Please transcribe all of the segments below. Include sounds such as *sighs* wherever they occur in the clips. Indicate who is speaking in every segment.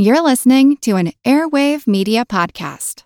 Speaker 1: You're listening to an Airwave Media Podcast.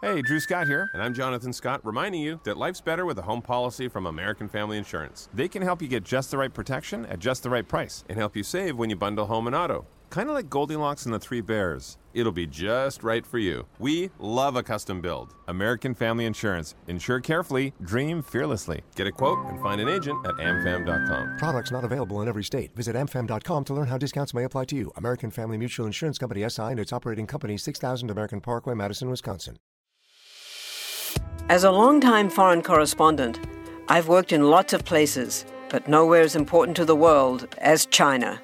Speaker 2: Hey, Drew Scott here, and I'm Jonathan Scott, reminding you that life's better with a home policy from American Family Insurance. They can help you get just the right protection at just the right price and help you save when you bundle home and auto. Kind of like Goldilocks and the Three Bears. It'll be just right for you. We love a custom build. American Family Insurance. Insure carefully, dream fearlessly. Get a quote and find an agent at amfam.com.
Speaker 3: Products not available in every state. Visit amfam.com to learn how discounts may apply to you. American Family Mutual Insurance Company SI and its operating company 6000 American Parkway, Madison, Wisconsin.
Speaker 4: As a longtime foreign correspondent, I've worked in lots of places, but nowhere as important to the world as China.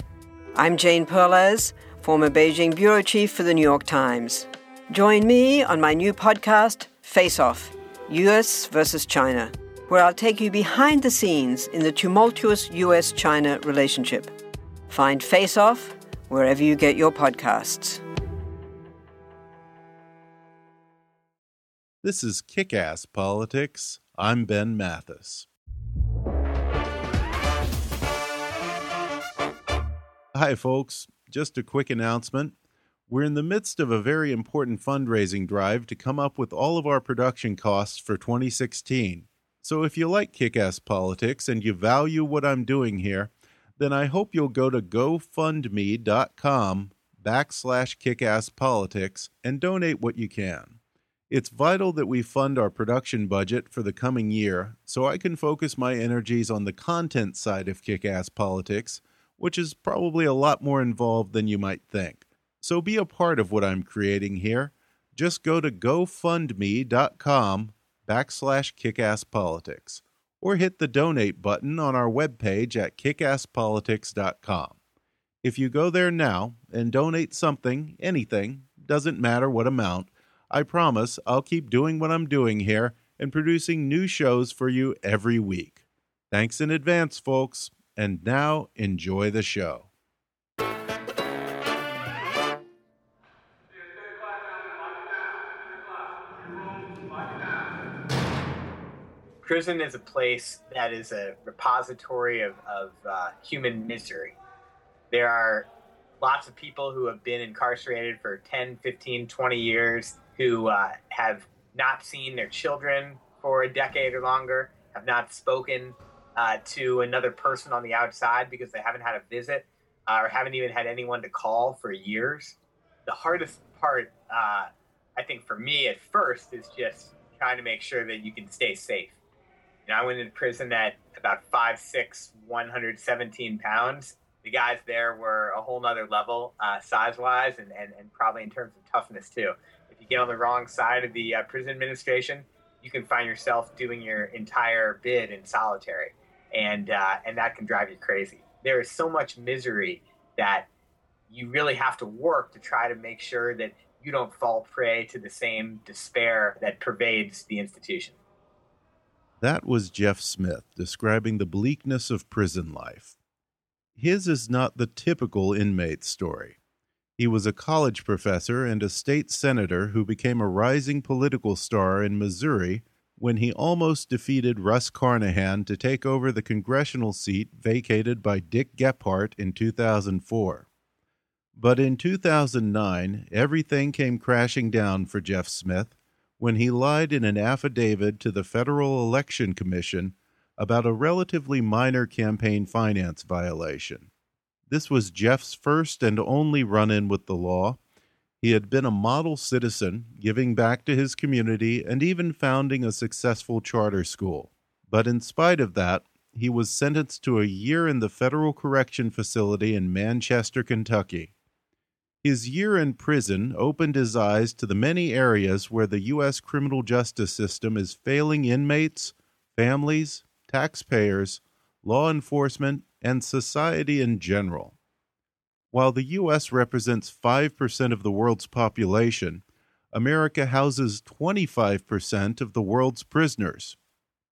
Speaker 4: I'm Jane Perlez, former Beijing bureau chief for the New York Times. Join me on my new podcast, Face Off US versus China, where I'll take you behind the scenes in the tumultuous US China relationship. Find Face Off wherever you get your podcasts.
Speaker 5: This is Kick Ass Politics. I'm Ben Mathis. Hi, folks. Just a quick announcement. We're in the midst of a very important fundraising drive to come up with all of our production costs for 2016. So if you like kick ass politics and you value what I'm doing here, then I hope you'll go to gofundme.com backslash kickasspolitics and donate what you can. It's vital that we fund our production budget for the coming year so I can focus my energies on the content side of kick ass politics which is probably a lot more involved than you might think. So be a part of what I'm creating here. Just go to gofundme.com backslash kickasspolitics or hit the donate button on our webpage at kickasspolitics.com. If you go there now and donate something, anything, doesn't matter what amount, I promise I'll keep doing what I'm doing here and producing new shows for you every week. Thanks in advance, folks. And now enjoy the show.
Speaker 6: Prison is a place that is a repository of, of uh, human misery. There are lots of people who have been incarcerated for 10, 15, 20 years who uh, have not seen their children for a decade or longer, have not spoken uh, to another person on the outside because they haven't had a visit uh, or haven't even had anyone to call for years. The hardest part, uh, I think, for me at first is just trying to make sure that you can stay safe. You know, I went into prison at about 5'6, 117 pounds. The guys there were a whole nother level uh, size wise and, and, and probably in terms of toughness too. If you get on the wrong side of the uh, prison administration, you can find yourself doing your entire bid in solitary and uh, and that can drive you crazy. There is so much misery that you really have to work to try to make sure that you don't fall prey to the same despair that pervades the institution.
Speaker 5: That was Jeff Smith describing the bleakness of prison life. His is not the typical inmate story. He was a college professor and a state senator who became a rising political star in Missouri when he almost defeated Russ Carnahan to take over the congressional seat vacated by Dick Gephardt in 2004. But in 2009, everything came crashing down for Jeff Smith when he lied in an affidavit to the Federal Election Commission about a relatively minor campaign finance violation. This was Jeff's first and only run in with the law, he had been a model citizen, giving back to his community and even founding a successful charter school. But in spite of that, he was sentenced to a year in the federal correction facility in Manchester, Kentucky. His year in prison opened his eyes to the many areas where the U.S. criminal justice system is failing inmates, families, taxpayers, law enforcement, and society in general. While the U.S. represents 5% of the world's population, America houses 25% of the world's prisoners.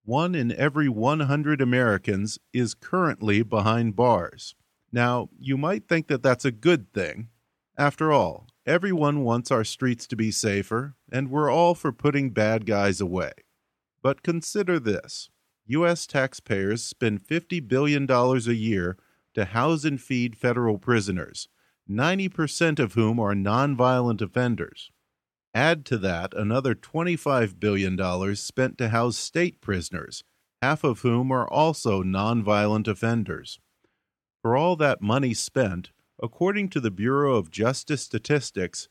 Speaker 5: One in every 100 Americans is currently behind bars. Now, you might think that that's a good thing. After all, everyone wants our streets to be safer, and we're all for putting bad guys away. But consider this U.S. taxpayers spend $50 billion a year to house and feed federal prisoners, 90% of whom are nonviolent offenders. Add to that another $25 billion spent to house state prisoners, half of whom are also nonviolent offenders. For all that money spent, according to the Bureau of Justice Statistics,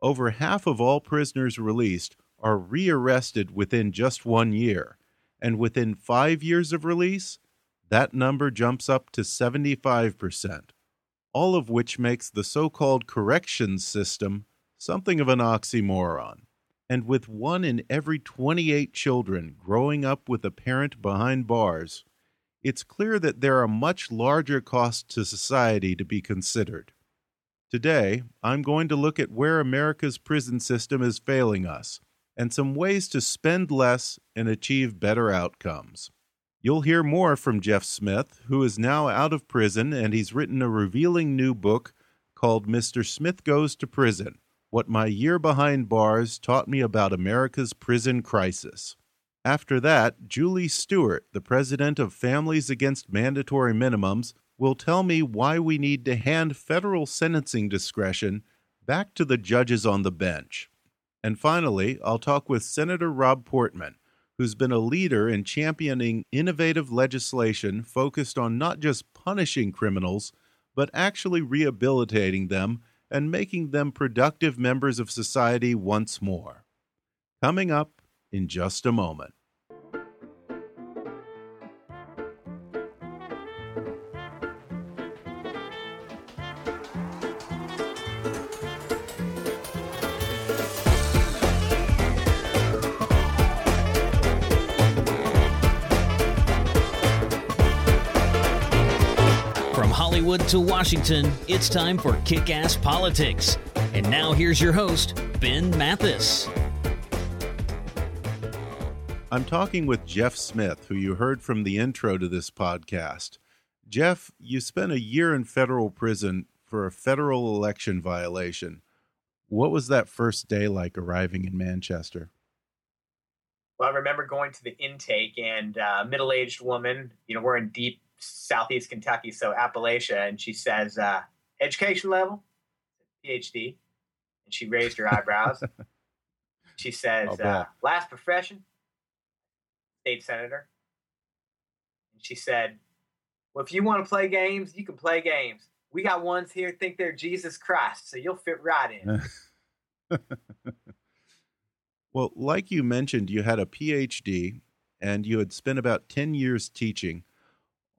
Speaker 5: over half of all prisoners released are rearrested within just one year, and within five years of release, that number jumps up to 75%, all of which makes the so called corrections system something of an oxymoron. And with one in every 28 children growing up with a parent behind bars, it's clear that there are much larger costs to society to be considered. Today, I'm going to look at where America's prison system is failing us and some ways to spend less and achieve better outcomes. You'll hear more from Jeff Smith, who is now out of prison and he's written a revealing new book called Mr. Smith Goes to Prison what my year behind bars taught me about America's prison crisis. After that, Julie Stewart, the president of Families Against Mandatory Minimums, will tell me why we need to hand federal sentencing discretion back to the judges on the bench. And finally, I'll talk with Senator Rob Portman, who's been a leader in championing innovative legislation focused on not just punishing criminals, but actually rehabilitating them and making them productive members of society once more. Coming up in just a moment.
Speaker 7: Hollywood to Washington, it's time for Kick Ass Politics. And now here's your host, Ben Mathis.
Speaker 5: I'm talking with Jeff Smith, who you heard from the intro to this podcast. Jeff, you spent a year in federal prison for a federal election violation. What was that first day like arriving in Manchester?
Speaker 6: Well, I remember going to the intake and a uh, middle aged woman, you know, we're in deep southeast Kentucky, so Appalachia, and she says, uh, "Education level, PhD," and she raised her eyebrows. *laughs* she says, uh, "Last profession, state senator." And she said, "Well, if you want to play games, you can play games. We got ones here think they're Jesus Christ, so you'll fit right in." *laughs*
Speaker 5: well, like you mentioned, you had a PhD and you had spent about 10 years teaching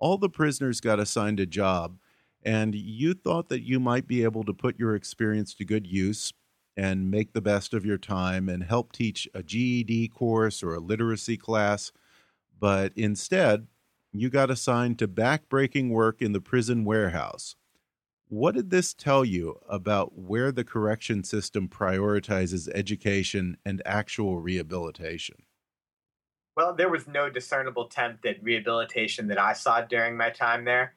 Speaker 5: all the prisoners got assigned a job, and you thought that you might be able to put your experience to good use and make the best of your time and help teach a GED course or a literacy class. But instead, you got assigned to backbreaking work in the prison warehouse. What did this tell you about where the correction system prioritizes education and actual rehabilitation?
Speaker 6: Well, there was no discernible attempt at rehabilitation that I saw during my time there.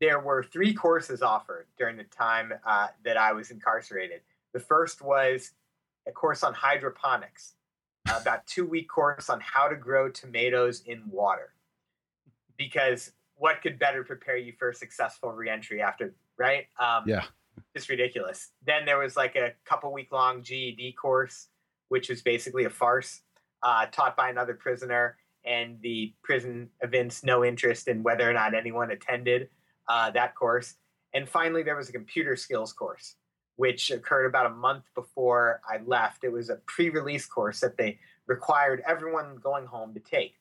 Speaker 6: There were three courses offered during the time uh, that I was incarcerated. The first was a course on hydroponics, about two week course on how to grow tomatoes in water. Because what could better prepare you for a successful reentry after, right?
Speaker 5: Um, yeah.
Speaker 6: Just ridiculous. Then there was like a couple week long GED course, which was basically a farce uh, taught by another prisoner, and the prison evinced no interest in whether or not anyone attended uh, that course. And finally, there was a computer skills course, which occurred about a month before I left. It was a pre release course that they required everyone going home to take.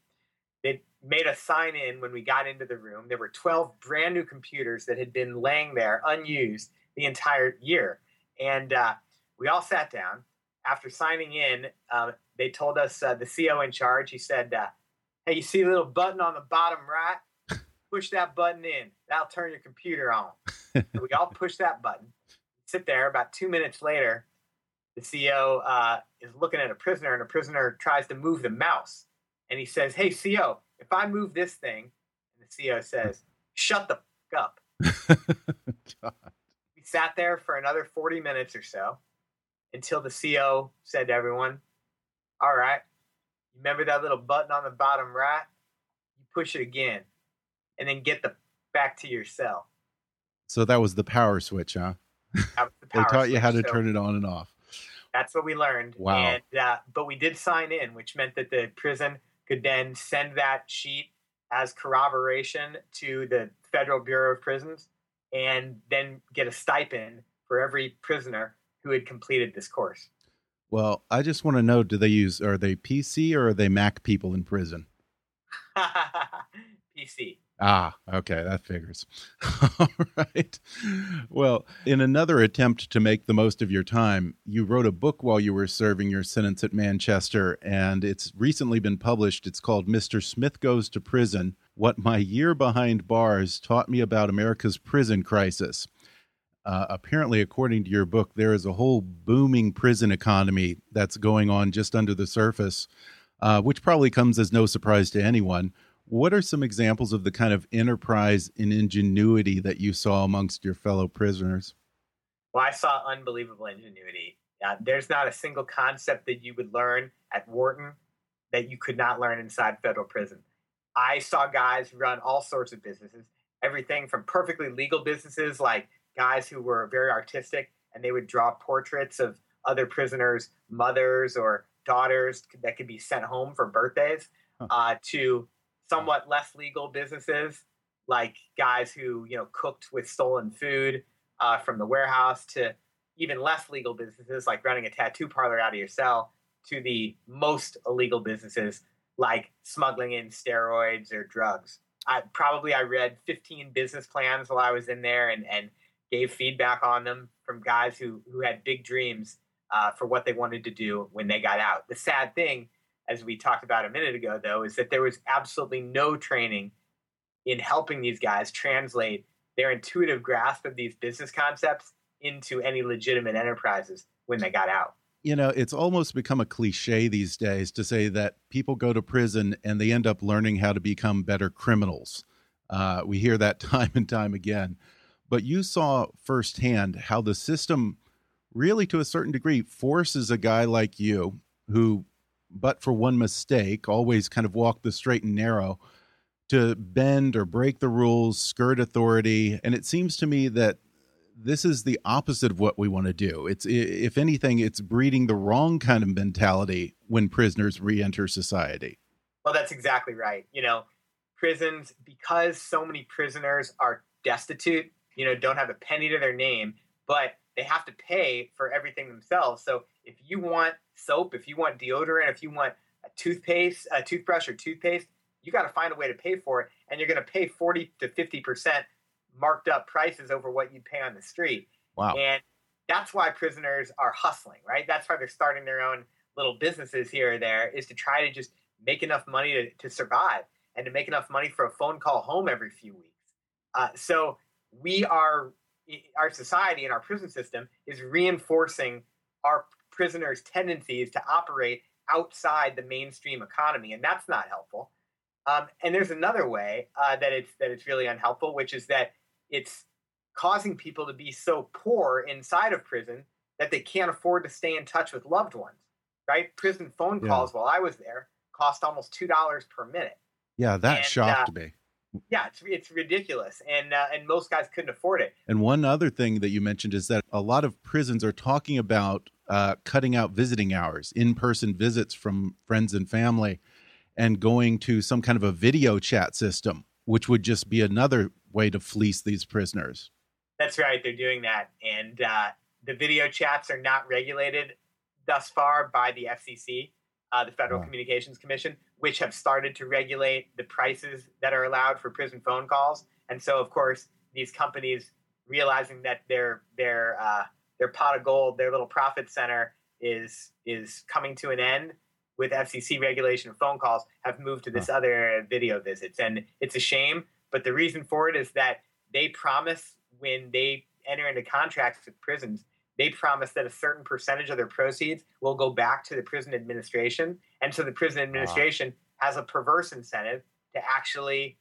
Speaker 6: They made us sign in when we got into the room. There were 12 brand new computers that had been laying there unused the entire year. And uh, we all sat down. After signing in, uh, they told us uh, the CO in charge. He said, uh, "Hey, you see a little button on the bottom right? Push that button in. That'll turn your computer on." so *laughs* we all push that button. Sit there. About two minutes later, the CO uh, is looking at a prisoner, and a prisoner tries to move the mouse, and he says, "Hey, CO, if I move this thing," and the CO says, "Shut the fuck up." *laughs* we sat there for another 40 minutes or so until the CO said to everyone, all right. Remember that little button on the bottom right? You push it again and then get the back to your cell.
Speaker 5: So that was the power switch, huh?
Speaker 6: That was the *laughs*
Speaker 5: they
Speaker 6: power
Speaker 5: taught you how to.
Speaker 6: So
Speaker 5: turn it on and off.
Speaker 6: That's what we learned.
Speaker 5: Wow.
Speaker 6: And, uh, but we did sign in, which meant that the prison could then send that sheet as corroboration to the Federal Bureau of Prisons and then get a stipend for every prisoner who had completed this course.
Speaker 5: Well, I just want to know: Do they use are they PC or are they Mac people in prison? *laughs*
Speaker 6: PC.
Speaker 5: Ah, okay, that figures. *laughs* All right. Well, in another attempt to make the most of your time, you wrote a book while you were serving your sentence at Manchester, and it's recently been published. It's called Mr. Smith Goes to Prison What My Year Behind Bars Taught Me About America's Prison Crisis. Uh, apparently, according to your book, there is a whole booming prison economy that's going on just under the surface, uh, which probably comes as no surprise to anyone. What are some examples of the kind of enterprise and ingenuity that you saw amongst your fellow prisoners?
Speaker 6: Well, I saw unbelievable ingenuity. Uh, there's not a single concept that you would learn at Wharton that you could not learn inside federal prison. I saw guys run all sorts of businesses, everything from perfectly legal businesses like guys who were very artistic and they would draw portraits of other prisoners' mothers or daughters that could be sent home for birthdays,
Speaker 5: Huh.
Speaker 6: uh, to somewhat less legal businesses like guys who you know cooked with stolen food uh, from the warehouse to even less legal businesses like running a tattoo parlor out of your cell to the most illegal businesses like smuggling in steroids or drugs. I probably I read 15 business plans while I was in there and and gave feedback on them from guys who who had big dreams uh, for what they wanted to do when they got out. The sad thing, as we talked about a minute ago, though, is that there was absolutely no training in helping these guys translate their intuitive grasp of these business concepts into any legitimate enterprises when they got out.
Speaker 5: You know, it's almost become a cliche these days to say that people go to prison and they end up learning how to become better criminals. Uh, we hear that *laughs* time and time again. But you saw firsthand how the system, really to a certain degree, forces a guy like you, who, but for one mistake, always kind of walked the straight and narrow, to bend or break the rules, skirt authority. And it seems to me that this is the opposite of what we want to do. It's if anything, it's breeding the wrong kind of mentality when prisoners re-enter society.
Speaker 6: Well, that's exactly right. You know, prisons because so many prisoners are destitute, you know, don't have a penny to their name, but they have to pay for everything themselves. So if you want soap, if you want deodorant, if you want a toothpaste, a toothbrush or toothpaste, you got to find a way to pay for it, and you're going to pay forty to fifty percent marked up prices over what you pay on the street.
Speaker 5: Wow.
Speaker 6: And that's why prisoners are hustling, right? That's why they're starting their own little businesses here or there, is to try to just make enough money to, to survive and to make enough money for a phone call home every few weeks. Uh, so we are, our society and our prison system is reinforcing our prisoners' tendencies to operate outside the mainstream economy, and that's not helpful. Um, and there's another way uh, that it's that it's really unhelpful, which is that it's causing people to be so poor inside of prison that they can't afford to stay in touch with loved ones. Right? Prison phone
Speaker 5: Yeah.
Speaker 6: calls while I was there cost almost two dollars per minute.
Speaker 5: Yeah, that
Speaker 6: And,
Speaker 5: shocked
Speaker 6: uh,
Speaker 5: me.
Speaker 6: Yeah, it's it's ridiculous, and uh, and most guys couldn't afford it.
Speaker 5: And one other thing that you mentioned is that a lot of prisons are talking about uh, cutting out visiting hours, in person visits from friends and family, and going to some kind of a video chat system, which would just be another way to fleece these prisoners.
Speaker 6: That's right, they're doing that, and uh, the video chats are not regulated thus far by the FCC, uh, the Federal
Speaker 5: Wow.
Speaker 6: Communications Commission, which have started to regulate the prices that are allowed for prison phone calls. And so, of course, these companies realizing that their their uh, their pot of gold, their little profit center, is is coming to an end with FCC regulation of phone calls, have moved to this other area of video visits, and it's a shame. But the reason for it is that they promise when they enter into contracts with prisons, they promise that a certain percentage of their proceeds will go back to the prison administration. And so the prison administration has a perverse incentive to actually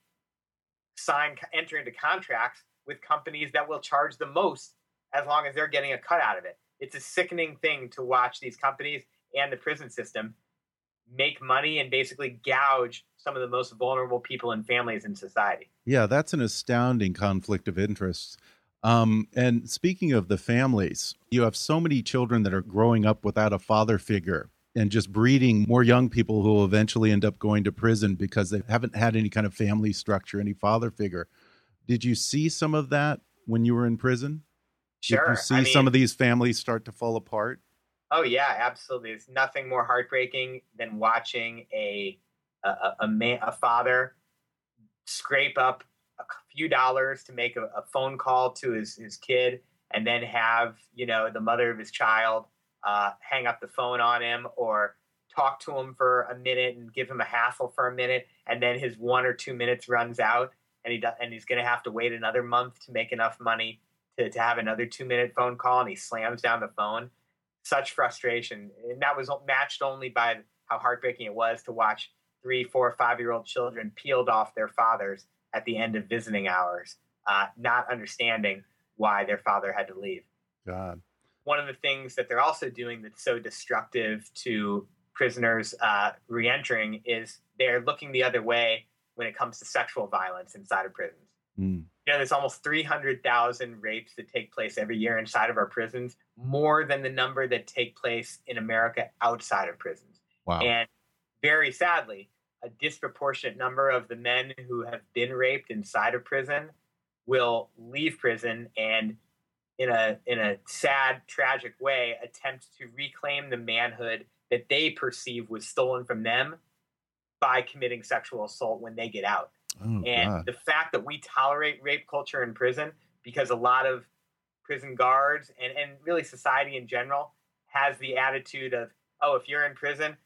Speaker 6: sign, enter into contracts with companies that will charge the most as long as they're getting a cut out of it. It's a sickening thing to watch these companies and the prison system make money and basically gouge some of the most vulnerable people and families in society.
Speaker 5: Yeah, that's an astounding conflict of interests. Um, and speaking of the families, you have so many children that are growing up without a father figure and just breeding more young people who will eventually end up going to prison because they haven't had any kind of family structure, any father figure. Did you see some of that when you were in prison?
Speaker 6: Sure.
Speaker 5: Did you see
Speaker 6: I mean,
Speaker 5: some of these families start to fall apart?
Speaker 6: Oh yeah, absolutely. There's nothing more heartbreaking than watching a a, a man, a father, scrape up a few dollars to make a, a, phone call to his his kid, and then have you know the mother of his child uh, hang up the phone on him or talk to him for a minute and give him a hassle for a minute, and then his one or two minutes runs out, and he does, and he's going to have to wait another month to make enough money to, to have another two minute phone call, and he slams down the phone. Such frustration, and that was matched only by how heartbreaking it was to watch three, four, five year old children peeled off their fathers at the end of visiting hours, uh, not understanding why their father had to leave.
Speaker 5: God.
Speaker 6: One of the things that they're also doing that's so destructive to prisoners uh, reentering is they're looking the other way when it comes to sexual violence inside of prisons.
Speaker 5: Mm.
Speaker 6: You know, there's almost 300,000 rapes that take place every year inside of our prisons, more than the number that take place in America outside of prisons.
Speaker 5: Wow.
Speaker 6: And very sadly, a disproportionate number of the men who have been raped inside of prison will leave prison and in a in a sad tragic way attempt to reclaim the manhood that they perceive was stolen from them by committing sexual assault when they get out.
Speaker 5: Oh,
Speaker 6: and
Speaker 5: God.
Speaker 6: the fact that we tolerate rape culture in prison because a lot of prison guards and, and really society in general has the attitude of, oh, if you're in prison,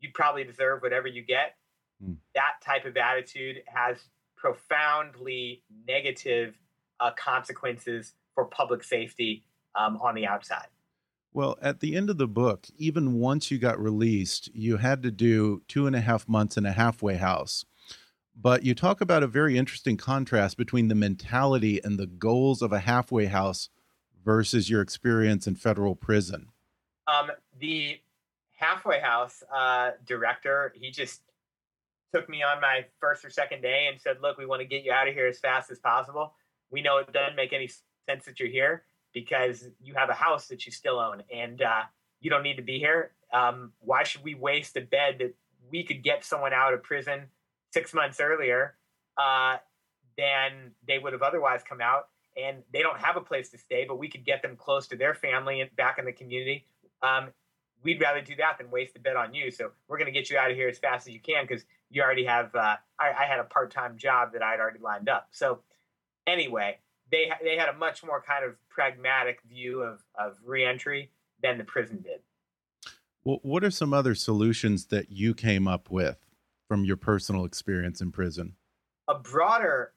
Speaker 6: you probably deserve whatever you get.
Speaker 5: Hmm.
Speaker 6: That type of attitude has profoundly negative uh, consequences for public safety um, on the outside.
Speaker 5: Well, at the end of the book, even once you got released, you had to do two and a half months in a halfway house. But you talk about a very interesting contrast between the mentality and the goals of a halfway house versus your experience in federal prison.
Speaker 6: Um, the halfway house uh, director, he just took me on my first or second day and said, "Look, we want to get you out of here as fast as possible. We know it doesn't make any sense that you're here because you have a house that you still own, and uh, you don't need to be here. Um, why should we waste a bed that we could get someone out of prison six months earlier uh, than they would have otherwise come out?" And they don't have a place to stay, but we could get them close to their family and back in the community. Um, we'd rather do that than waste a bed on you. So we're going to get you out of here as fast as you can because you already have. Uh, I, I, had a part time job that I'd already lined up. So anyway, they they had a much more kind of pragmatic view of of reentry than the prison did.
Speaker 5: Well, what are some other solutions that you came up with from your personal experience in prison?
Speaker 6: A broader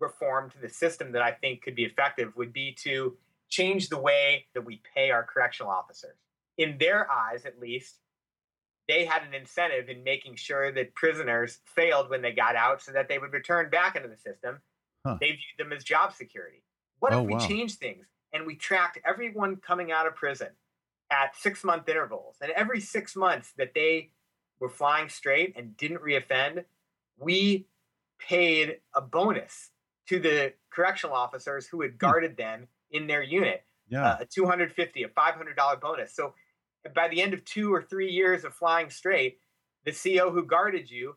Speaker 6: reform to the system that I think could be effective would be to change the way that we pay our correctional officers. In their eyes, at least, they had an incentive in making sure that prisoners failed when they got out so that they would return back into the system.
Speaker 5: Huh.
Speaker 6: They viewed them as job security. What
Speaker 5: Oh,
Speaker 6: if we
Speaker 5: wow.
Speaker 6: changed things and we tracked everyone coming out of prison at six month intervals? And every six months that they were flying straight and didn't reoffend, we paid a bonus to the correctional officers who had guarded them in their unit
Speaker 5: Yeah.
Speaker 6: uh, a 250 a $500 bonus so by the end of two or three years of flying straight the co who guarded you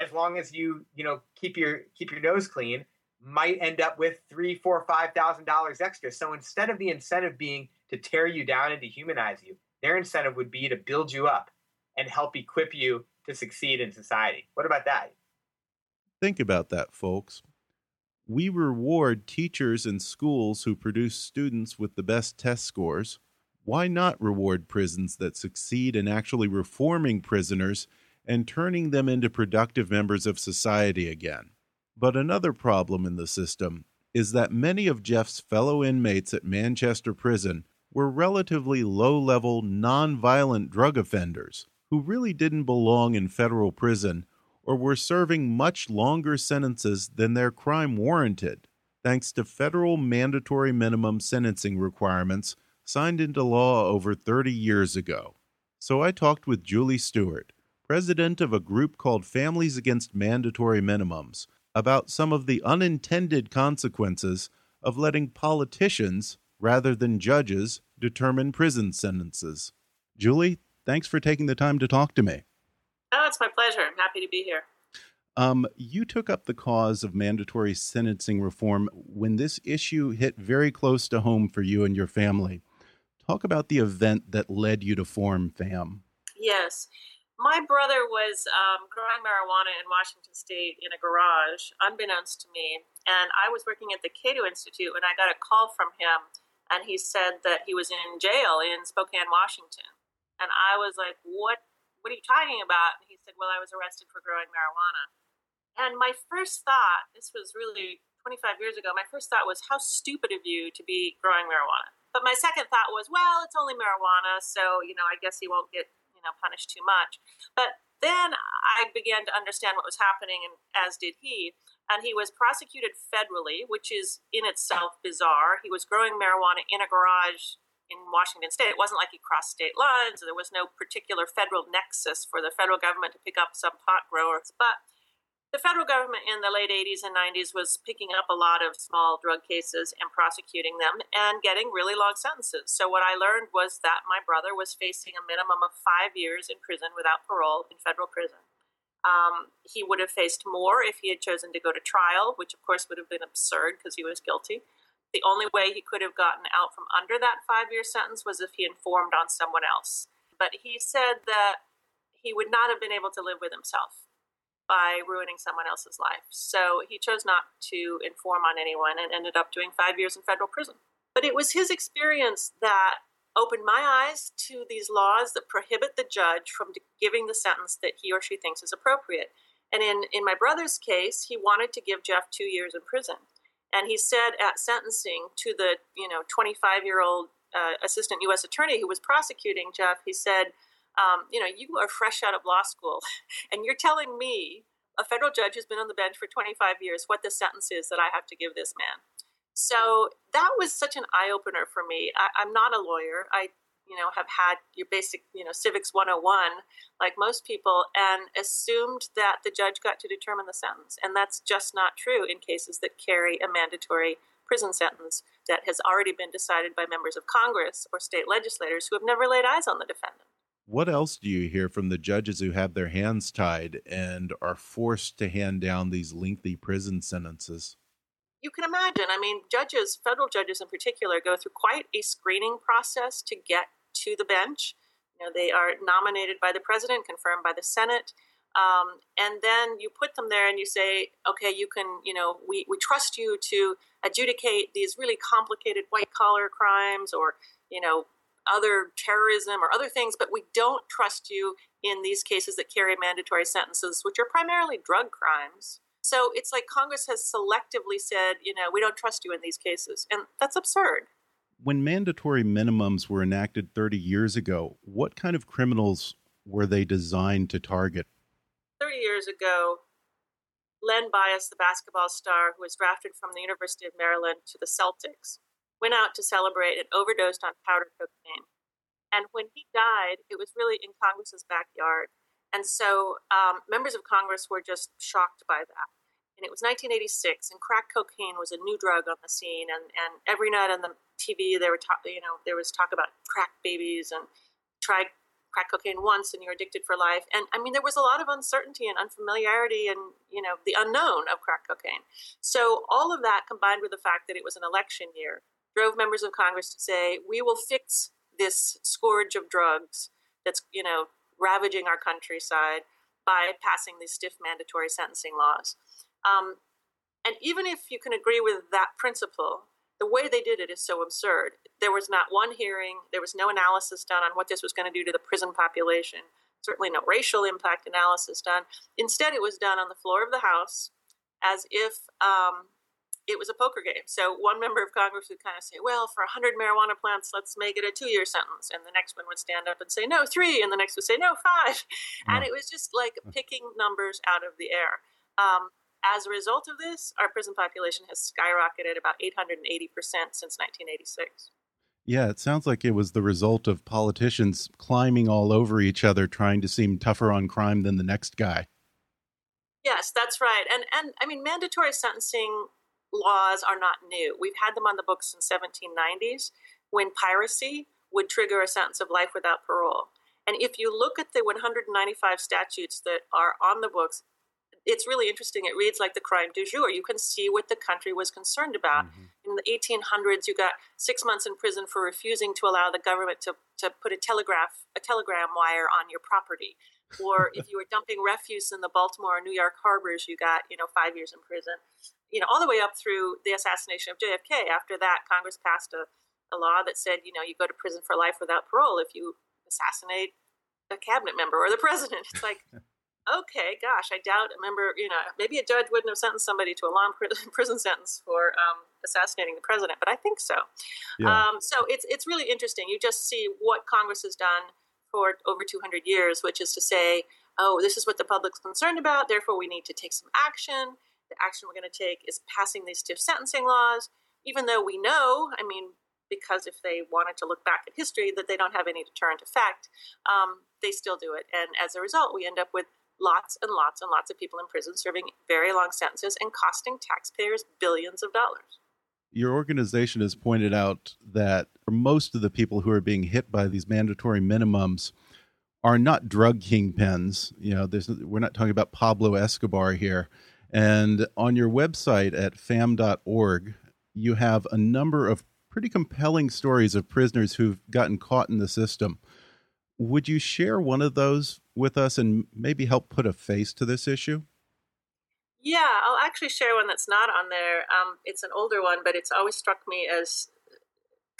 Speaker 6: as long as you you know keep your keep your nose clean might end up with three four five thousand dollars extra so instead of the incentive being to tear you down and dehumanize you their incentive would be to build you up and help equip you to succeed in society what about that
Speaker 5: Think about that, folks. We reward teachers and schools who produce students with the best test scores. Why not reward prisons that succeed in actually reforming prisoners and turning them into productive members of society again? But another problem in the system is that many of Jeff's fellow inmates at Manchester Prison were relatively low level, non violent drug offenders who really didn't belong in federal prison or were serving much longer sentences than their crime warranted, thanks to federal mandatory minimum sentencing requirements signed into law over 30 years ago. So I talked with Julie Stewart, president of a group called Families Against Mandatory Minimums, about some of the unintended consequences of letting politicians, rather than judges, determine prison sentences. Julie, thanks for taking the time to talk to me.
Speaker 8: Oh, it's my pleasure. I'm happy to be here.
Speaker 5: Um, you took up the cause of mandatory sentencing reform when this issue hit very close to home for you and your family. Talk about the event that led you to form FAMM.
Speaker 8: Yes. My brother was um, growing marijuana in Washington State in a garage, unbeknownst to me. And I was working at the Cato Institute when I got a call from him. And he said that he was in jail in Spokane, Washington. And I was like, What, what are you talking about? And he said, Well, I was arrested for growing marijuana. And my first thought, this was really 25 years ago, my first thought was, how stupid of you to be growing marijuana. But my second thought was, well, it's only marijuana, so, you know, I guess he won't get, you know, punished too much. But then I began to understand what was happening, and as did he. And he was prosecuted federally, which is in itself bizarre. He was growing marijuana in a garage in Washington state. It wasn't like he crossed state lines. There was no particular federal nexus for the federal government to pick up some pot growers. But the federal government in the late 80s and 90s was picking up a lot of small drug cases and prosecuting them and getting really long sentences. So, what I learned was that my brother was facing a minimum of five years in prison without parole in federal prison. Um, he would have faced more if he had chosen to go to trial, which of course would have been absurd because he was guilty. The only way he could have gotten out from under that five year sentence was if he informed on someone else. But he said that he would not have been able to live with himself by ruining someone else's life. So he chose not to inform on anyone and ended up doing five years in federal prison. But it was his experience that opened my eyes to these laws that prohibit the judge from giving the sentence that he or she thinks is appropriate. And in, in my brother's case, he wanted to give Jeff two years in prison. And he said at sentencing to the you know 25 year old uh, assistant U.S. attorney who was prosecuting Jeff, he said, um, you know, you are fresh out of law school, *laughs* and you're telling me, a federal judge who's been on the bench for 25 years, what the sentence is that I have to give this man. So that was such an eye opener for me. I, I'm not a lawyer. I, you know, have had your basic, you know, civics 101, like most people, and assumed that the judge got to determine the sentence. And that's just not true in cases that carry a mandatory prison sentence that has already been decided by members of Congress or state legislators who have never laid eyes on the defendant.
Speaker 5: What else do you hear from the judges who have their hands tied and are forced to hand down these lengthy prison sentences?
Speaker 8: You can imagine. I mean, judges, federal judges in particular, go through quite a screening process to get to the bench. You know, they are nominated by the president, confirmed by the Senate. Um, and then you put them there and you say, okay, you can, you know, we, we trust you to adjudicate these really complicated white collar crimes or, you know, other terrorism or other things, but we don't trust you in these cases that carry mandatory sentences, which are primarily drug crimes. So it's like Congress has selectively said, you know, we don't trust you in these cases. And that's absurd.
Speaker 5: When mandatory minimums were enacted 30 years ago, what kind of criminals were they designed to target?
Speaker 8: 30 years ago, Len Bias, the basketball star who was drafted from the University of Maryland to the Celtics, went out to celebrate and overdosed on powder cocaine. And when he died, it was really in Congress's backyard. And so um, members of Congress were just shocked by that. And it was 1986, and crack cocaine was a new drug on the scene. And, and every night on the TV, there were talk, you know there was talk about crack babies and try crack cocaine once and you're addicted for life. And I mean, there was a lot of uncertainty and unfamiliarity and you know the unknown of crack cocaine. So all of that combined with the fact that it was an election year drove members of Congress to say, we will fix this scourge of drugs that's, you know, ravaging our countryside by passing these stiff mandatory sentencing laws. Um, and even if you can agree with that principle, the way they did it is so absurd. There was not one hearing, there was no analysis done on what this was going to do to the prison population, certainly no racial impact analysis done. Instead, it was done on the floor of the House as if um, it was a poker game. So one member of Congress would kind of say, well, for 100 marijuana plants, let's make it a two year sentence. And the next one would stand up and say, no, three. And the next would say, no, five. Mm. And it was just like picking numbers out of the air. Um, as a result of this, our prison population has skyrocketed about 880% since 1986.
Speaker 5: Yeah, it sounds like it was the result of politicians climbing all over each other, trying to seem tougher on crime than the next guy.
Speaker 8: Yes, that's right. And and I mean mandatory sentencing laws are not new. We've had them on the books since 1790s when piracy would trigger a sentence of life without parole. And if you look at the 195 statutes that are on the books, it's really interesting. It reads like the crime du jour. You can see what the country was concerned about. Mm-hmm. In the 1800s, you got six months in prison for refusing to allow the government to, to put a telegraph a telegram wire on your property. Or if you were dumping refuse in the Baltimore or New York harbors, you got you know five years in prison. You know all the way up through the assassination of JFK. After that, Congress passed a, a law that said you know you go to prison for life without parole if you assassinate a cabinet member or the *laughs* president. It's like okay, gosh, I doubt. a member, you know, maybe a judge wouldn't have sentenced somebody to a long *laughs* prison sentence for um, assassinating the president, but I think so. Yeah. Um, so it's it's really interesting. You just see what Congress has done for over 200 years, which is to say, oh, this is what the public's concerned about. Therefore, we need to take some action. The action we're going to take is passing these stiff sentencing laws, even though we know, I mean, because if they wanted to look back at history, that they don't have any deterrent effect, um, they still do it. And as a result, we end up with lots and lots and lots of people in prison serving very long sentences and costing taxpayers billions of dollars.
Speaker 5: Your organization has pointed out that most of the people who are being hit by these mandatory minimums are not drug kingpins. You know, we're not talking about Pablo Escobar here. And on your website at famm.org, you have a number of pretty compelling stories of prisoners who've gotten caught in the system. Would you share one of those with us and maybe help put a face to this issue?
Speaker 8: Yeah, I'll actually share one that's not on there. Um, it's an older one, but it's always struck me as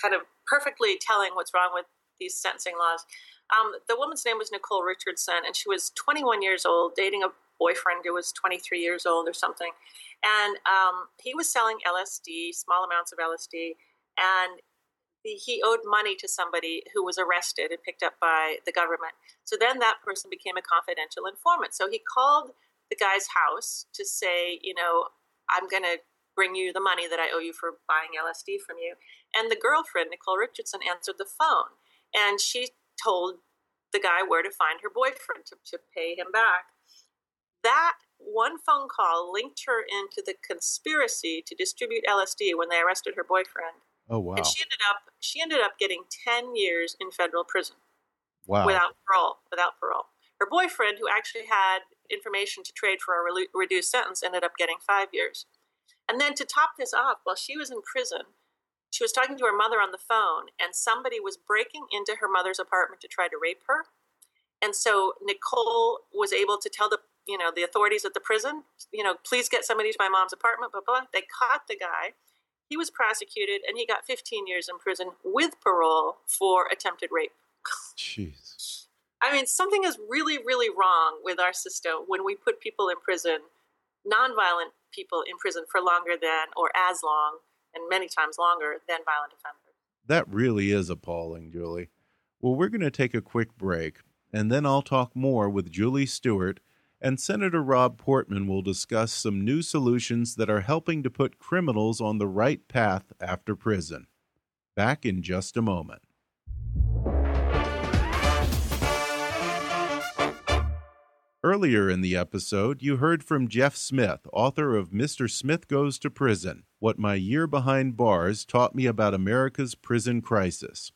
Speaker 8: kind of perfectly telling what's wrong with these sentencing laws. Um, the woman's name was Nicole Richardson, and she was 21 years old, dating a boyfriend who was 23 years old or something. And um, he was selling LSD, small amounts of LSD, and he owed money to somebody who was arrested and picked up by the government. So then that person became a confidential informant. So he called the guy's house to say, you know, I'm going to bring you the money that I owe you for buying LSD from you. And the girlfriend, Nicole Richardson, answered the phone and she told the guy where to find her boyfriend to, to pay him back. That one phone call linked her into the conspiracy to distribute LSD when they arrested her boyfriend.
Speaker 5: Oh wow!
Speaker 8: And she ended up she ended up getting ten years in federal prison.
Speaker 5: Wow!
Speaker 8: Without parole, without parole. Her boyfriend, who actually had information to trade for a re- reduced sentence, ended up getting five years. And then to top this off, while she was in prison, she was talking to her mother on the phone, and somebody was breaking into her mother's apartment to try to rape her. And so Nicole was able to tell the you know the authorities at the prison, you know, please get somebody to my mom's apartment. Blah blah. They caught the guy. He was prosecuted and he got 15 years in prison with parole for attempted rape.
Speaker 5: Jeez.
Speaker 8: I mean, something is really, really wrong with our system when we put people in prison, nonviolent people in prison for longer than, or as long, and many times longer than violent offenders.
Speaker 5: That really is appalling, Julie. Well, we're going to take a quick break, and then I'll talk more with Julie Stewart and Senator Rob Portman will discuss some new solutions that are helping to put criminals on the right path after prison. Back in just a moment. Earlier in the episode, you heard from Jeff Smith, author of Mr. Smith Goes to Prison What My Year Behind Bars Taught Me About America's Prison Crisis.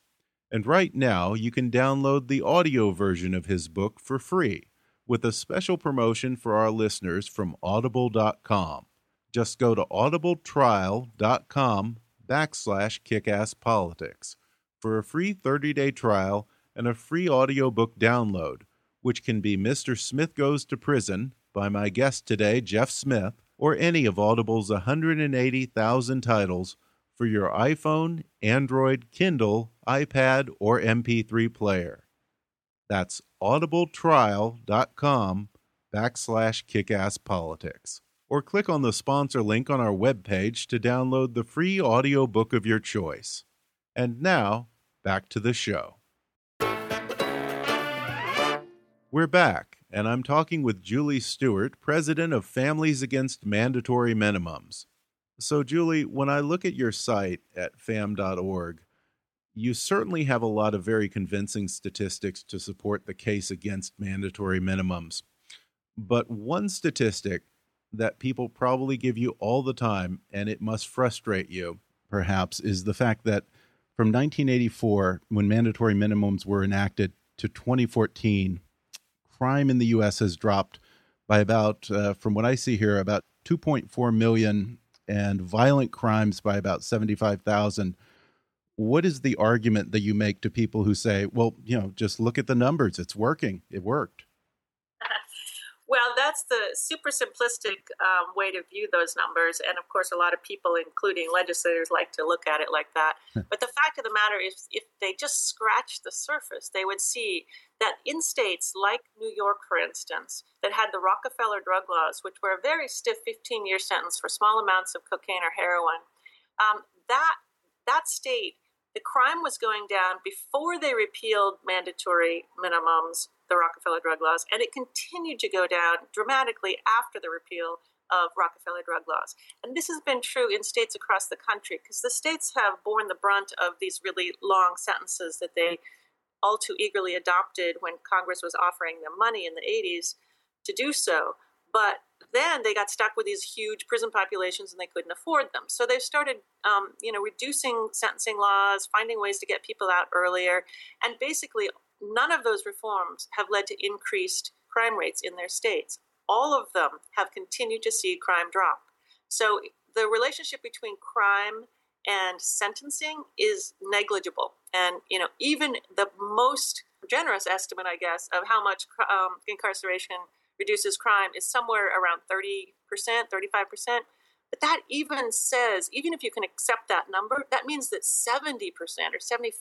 Speaker 5: And right now, you can download the audio version of his book for free with a special promotion for our listeners from audible.com. Just go to audibletrial.com backslash kickasspolitics for a free 30-day trial and a free audiobook download, which can be Mr. Smith Goes to Prison by my guest today, Jeff Smith, or any of Audible's 180,000 titles for your iPhone, Android, Kindle, iPad, or MP3 player. That's audibletrial.com backslash kickasspolitics. Or click on the sponsor link on our webpage to download the free audiobook of your choice. And now, back to the show. We're back, and I'm talking with Julie Stewart, president of Families Against Mandatory Minimums. So, Julie, when I look at your site at famm.org, you certainly have a lot of very convincing statistics to support the case against mandatory minimums. But one statistic that people probably give you all the time, and it must frustrate you, perhaps, is the fact that from 1984, when mandatory minimums were enacted, to 2014, crime in the U.S. has dropped by about, uh, from what I see here, about 2.4 million, and violent crimes by about 75,000. What is the argument that you make to people who say, well, you know, just look at the numbers, it's working, it worked?
Speaker 8: That's the super simplistic um, way to view those numbers. And of course, a lot of people, including legislators, like to look at it like that. but the fact of the matter is, if they just scratch the surface, they would see that in states like New York, for instance, that had the Rockefeller drug laws, which were a very stiff 15 year sentence for small amounts of cocaine or heroin, um, that, that state the crime was going down before they repealed mandatory minimums, the Rockefeller drug laws, and it continued to go down dramatically after the repeal of Rockefeller drug laws. And this has been true in states across the country because the states have borne the brunt of these really long sentences that they all too eagerly adopted when Congress was offering them money in the 80s to do so. But then they got stuck with these huge prison populations and they couldn't afford them. So they started, um, you know, reducing sentencing laws, finding ways to get people out earlier, and basically none of those reforms have led to increased crime rates in their states. All of them have continued to see crime drop. So the relationship between crime and sentencing is negligible. And you know, even the most generous estimate, I guess, of how much um, incarceration reduces crime is somewhere around 30%, 35%. But that even says, even if you can accept that number, that means that 70% or 75%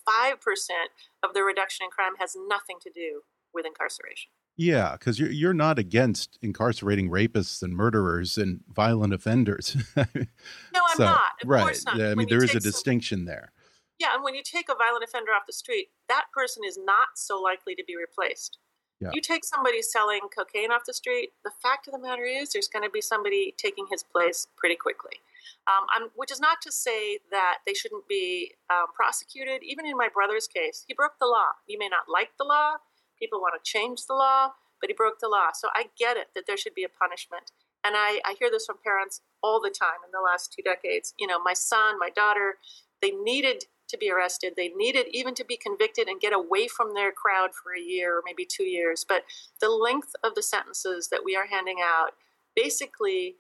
Speaker 8: of the reduction in crime has nothing to do with incarceration.
Speaker 5: Yeah, because you're you're not against incarcerating rapists and murderers and violent offenders. *laughs*
Speaker 8: no, I'm
Speaker 5: so,
Speaker 8: not. Of
Speaker 5: right.
Speaker 8: not.
Speaker 5: I mean, there is a distinction there.
Speaker 8: Yeah, and when you take a violent offender off the street, that person is not so likely to be replaced. Yeah. You take somebody selling cocaine off the street, the fact of the matter is there's going to be somebody taking his place pretty quickly. Um, which is not to say that they shouldn't be um, prosecuted. Even in my brother's case, he broke the law. You may not like the law, people want to change the law, but he broke the law. So I get it that there should be a punishment. And I, I hear this from parents all the time in the last two decades. You know, my son, my daughter, they needed to be arrested. They needed even to be convicted and get away from their crowd for a year or maybe two years. But the length of the sentences that we are handing out basically,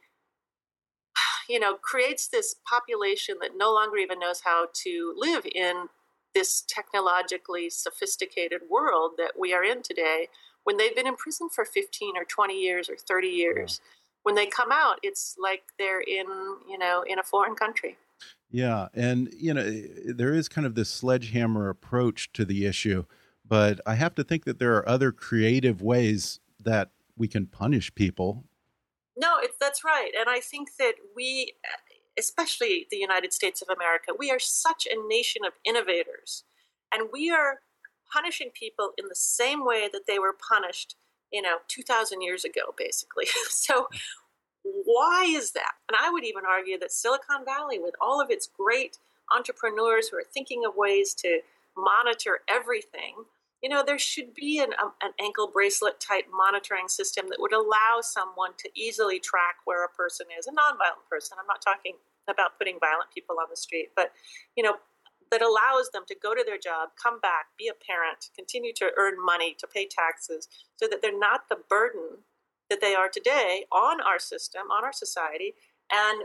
Speaker 8: *sighs* you know, creates this population that no longer even knows how to live in this technologically sophisticated world that we are in today when they've been in prison for 15 or 20 years or 30 years. Yeah. When they come out, it's like they're in, you know, in a foreign country.
Speaker 5: Yeah, and you know there is kind of this sledgehammer approach to the issue, but I have to think that there are other creative ways that we can punish people.
Speaker 8: No, it's that's right, and I think that we, especially the United States of America, we are such a nation of innovators, and we are punishing people in the same way that they were punished, you know, two thousand years ago, basically. *laughs* so why is that? And I would even argue that Silicon Valley, with all of its great entrepreneurs who are thinking of ways to monitor everything, you know, there should be an, um, an ankle bracelet type monitoring system that would allow someone to easily track where a person is, a nonviolent person. I'm not talking about putting violent people on the street, but, you know, that allows them to go to their job, come back, be a parent, continue to earn money, to pay taxes, so that they're not the burden that they are today on our system, on our society, and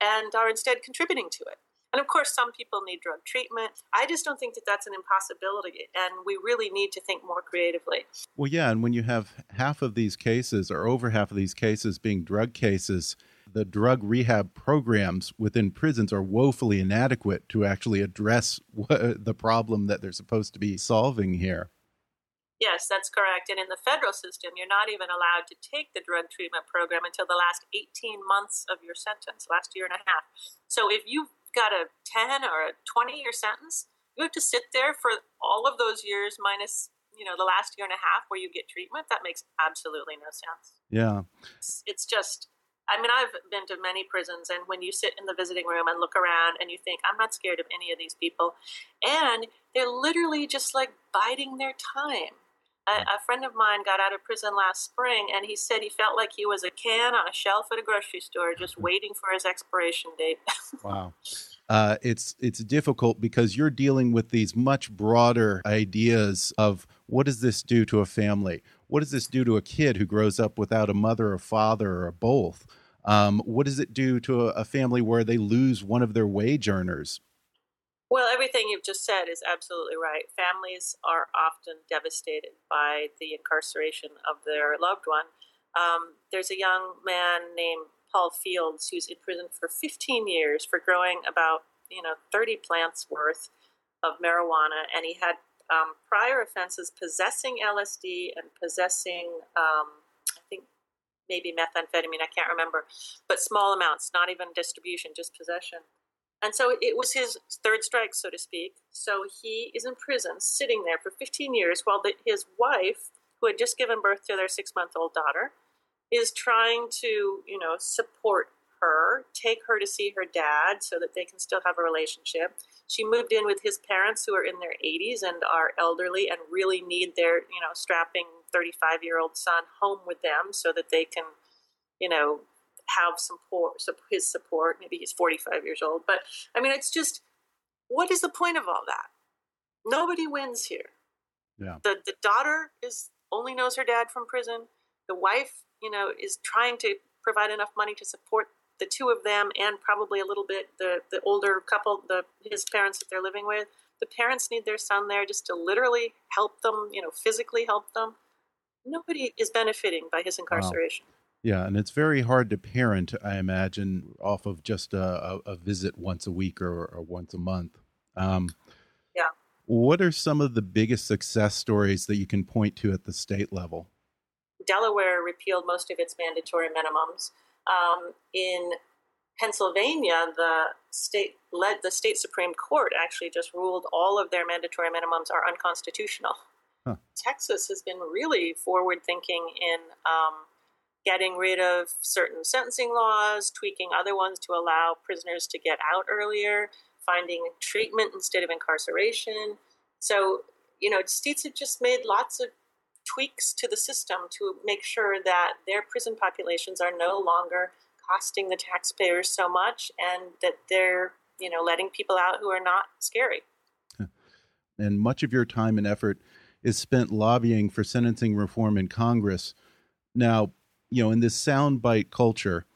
Speaker 8: and are instead contributing to it. And of course, some people need drug treatment. I just don't think that that's an impossibility, and we really need to think more creatively.
Speaker 5: Well, yeah, and when you have half of these cases, or over half of these cases, being drug cases, the drug rehab programs within prisons are woefully inadequate to actually address *laughs* the problem that they're supposed to be solving here.
Speaker 8: Yes, that's correct. And in the federal system, you're not even allowed to take the drug treatment program until the last 18 months of your sentence, last year and a half. So if you've got a 10 or a 20 year sentence, you have to sit there for all of those years minus you know the last year and a half where you get treatment that makes absolutely no sense
Speaker 5: yeah
Speaker 8: it's, it's just I mean, I've been to many prisons, and when you sit in the visiting room and look around and you think, I'm not scared of any of these people, and they're literally just like biding their time. A, a, friend of mine got out of prison last spring, and he said he felt like he was a can on a shelf at a grocery store, just *laughs* waiting for his expiration date. *laughs*
Speaker 5: wow, uh, it's it's difficult because you're dealing with these much broader ideas of what does this do to a family? What does this do to a kid who grows up without a mother or father or both? Um, what does it do to a, a family where they lose one of their wage earners?
Speaker 8: Well, everything you've just said is absolutely right. Families are often devastated by the incarceration of their loved one. Um, there's a young man named Paul Fields who's in prison for 15 years for growing about you know 30 plants worth of marijuana, and he had um, prior offenses possessing LSD and possessing, um, I think, maybe methamphetamine. I can't remember, but small amounts, not even distribution, just possession. And so it was his third strike, so to speak. So he is in prison, sitting there for 15 years, while the, his wife, who had just given birth to their six month old daughter, is trying to, you know, support her, take her to see her dad so that they can still have a relationship. She moved in with his parents who are in their 80s and are elderly and really need their, you know, strapping 35 year old son home with them so that they can, you know, have some support, his support. Maybe he's 45 years old. But I mean, it's just, what is the point of all that? Nobody wins here.
Speaker 5: Yeah.
Speaker 8: The, the daughter is only knows her dad from prison. The wife, you know, is trying to provide enough money to support the two of them and probably a little bit the, the older couple, the his parents that they're living with. The parents need their son there just to literally help them, you know, physically help them. Nobody is benefiting by his incarceration. Wow.
Speaker 5: Yeah, and it's very hard to parent, I imagine, off of just a, a visit once a week or, or once a month. Um,
Speaker 8: yeah.
Speaker 5: What are some of the biggest success stories that you can point to at the state level?
Speaker 8: Delaware repealed most of its mandatory minimums. Um, in Pennsylvania, the state led the state supreme court actually just ruled all of their mandatory minimums are unconstitutional. Huh. Texas has been really forward thinking in um, getting rid of certain sentencing laws, tweaking other ones to allow prisoners to get out earlier, finding treatment instead of incarceration. So, you know, states have just made lots of tweaks to the system to make sure that their prison populations are no longer costing the taxpayers so much and that they're, you know, letting people out who are not scary.
Speaker 5: And much of your time and effort is spent lobbying for sentencing reform in Congress. Now, you know, in this soundbite culture,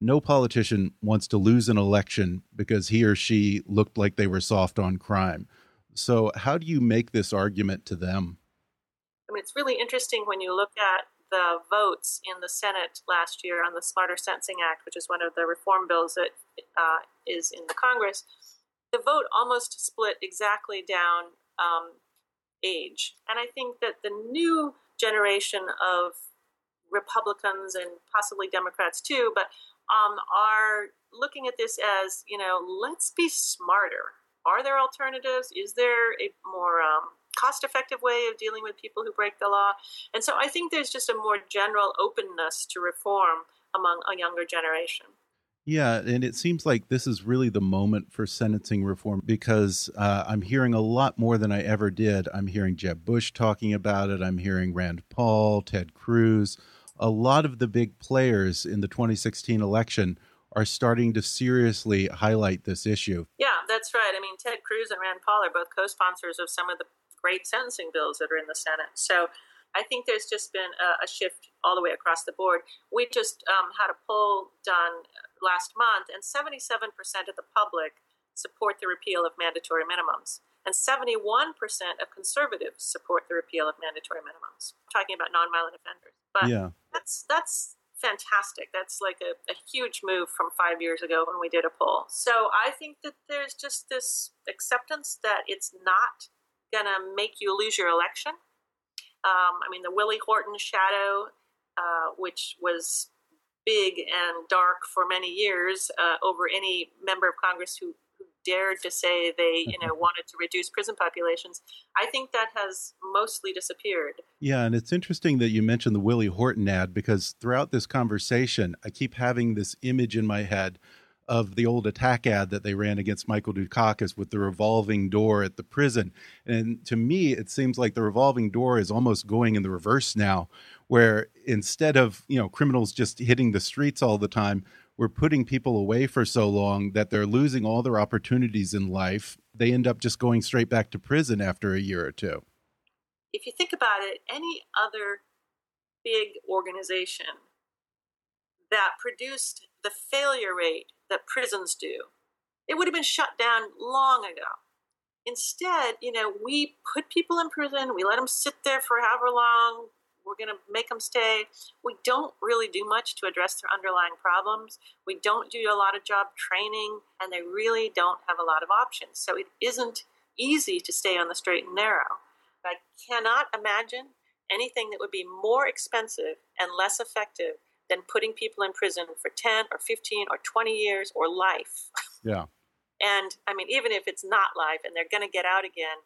Speaker 5: no politician wants to lose an election because he or she looked like they were soft on crime. So, how do you make this argument to them?
Speaker 8: I mean, it's really interesting when you look at the votes in the Senate last year on the Smarter Sentencing Act, which is one of the reform bills that uh, is in the Congress. The vote almost split exactly down um, age. And I think that the new generation of Republicans and possibly Democrats too, but um, are looking at this as, you know, let's be smarter. Are there alternatives? Is there a more um, cost effective way of dealing with people who break the law? And so I think there's just a more general openness to reform among a younger generation.
Speaker 5: Yeah, and it seems like this is really the moment for sentencing reform because uh, I'm hearing a lot more than I ever did. I'm hearing Jeb Bush talking about it. I'm hearing Rand Paul, Ted Cruz. A lot of the big players in the 2016 election are starting to seriously highlight this issue.
Speaker 8: Yeah, that's right. I mean, Ted Cruz and Rand Paul are both co sponsors of some of the great sentencing bills that are in the Senate. So I think there's just been a, a shift all the way across the board. We just um, had a poll done last month, and 77% of the public support the repeal of mandatory minimums. And 71% of conservatives support the repeal of mandatory minimums. I'm talking about nonviolent offenders. But yeah. that's that's fantastic. That's like a, a, huge move from five years ago when we did a poll. So I think that there's just this acceptance that it's not going to make you lose your election. Um, I mean, the Willie Horton shadow, uh, which was big and dark for many years uh, over any member of Congress who, who dared to say they, you mm-hmm. know, wanted to reduce prison populations. I think that has mostly disappeared.
Speaker 5: Yeah, and it's interesting that you mentioned the Willie Horton ad because throughout this conversation, I keep having this image in my head of the old attack ad that they ran against Michael Dukakis with the revolving door at the prison. And to me, it seems like the revolving door is almost going in the reverse now, where instead of you know criminals just hitting the streets all the time, we're putting people away for so long that they're losing all their opportunities in life. They end up just going straight back to prison after a year or two.
Speaker 8: If you think about it, any other big organization that produced the failure rate that prisons do, it would have been shut down long ago. Instead, you know, we put people in prison, we let them sit there for however long, we're going to make them stay. We don't really do much to address their underlying problems. We don't do a lot of job training, and they really don't have a lot of options. So it isn't easy to stay on the straight and narrow. I cannot imagine anything that would be more expensive and less effective than putting people in prison for 10 or 15 or 20 years or life.
Speaker 5: Yeah. *laughs*
Speaker 8: and I mean, even if it's not life and they're going to get out again,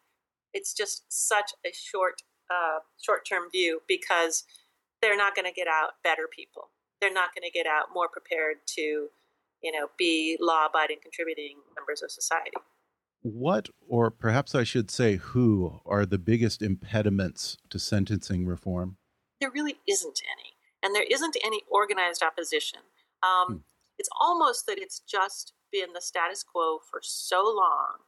Speaker 8: it's just such a short uh, short term view because they're not going to get out better people. They're not going to get out more prepared to, you know, be law abiding, contributing members of society.
Speaker 5: What, or perhaps I should say, who are the biggest impediments to sentencing reform?
Speaker 8: There really isn't any. And there isn't any organized opposition. Um, hmm. It's almost that it's just been the status quo for so long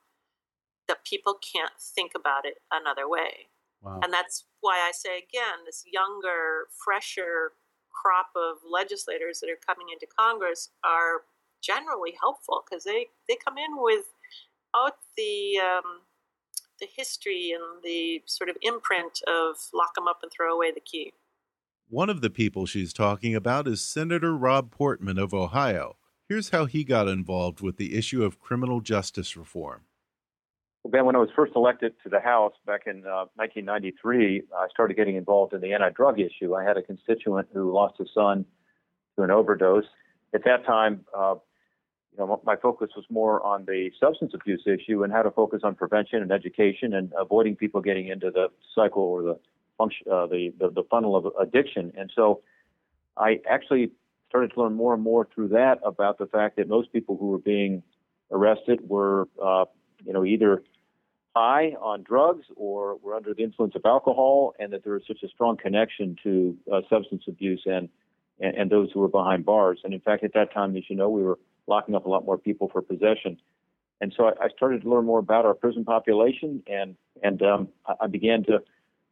Speaker 8: that people can't think about it another way. Wow. And that's why I say again, this younger, fresher crop of legislators that are coming into Congress are generally helpful because they, they come in with out the um, the history and the sort of imprint of lock them up and throw away the key.
Speaker 5: One of the people she's talking about is Senator Rob Portman of Ohio. Here's how he got involved with the issue of criminal justice reform.
Speaker 9: Well, Ben, when I was first elected to the House back in uh, 1993, I started getting involved in the anti-drug issue. I had a constituent who lost his son to an overdose. At that time, uh, you know, my focus was more on the substance abuse issue and how to focus on prevention and education and avoiding people getting into the cycle or the function, uh, the, the the funnel of addiction. And so, I actually started to learn more and more through that about the fact that most people who were being arrested were, uh, you know, either high on drugs or were under the influence of alcohol, and that there was such a strong connection to uh, substance abuse and, and, and those who were behind bars. And in fact, at that time, as you know, we were locking up a lot more people for possession. And so I, I started to learn more about our prison population, and and um, I began to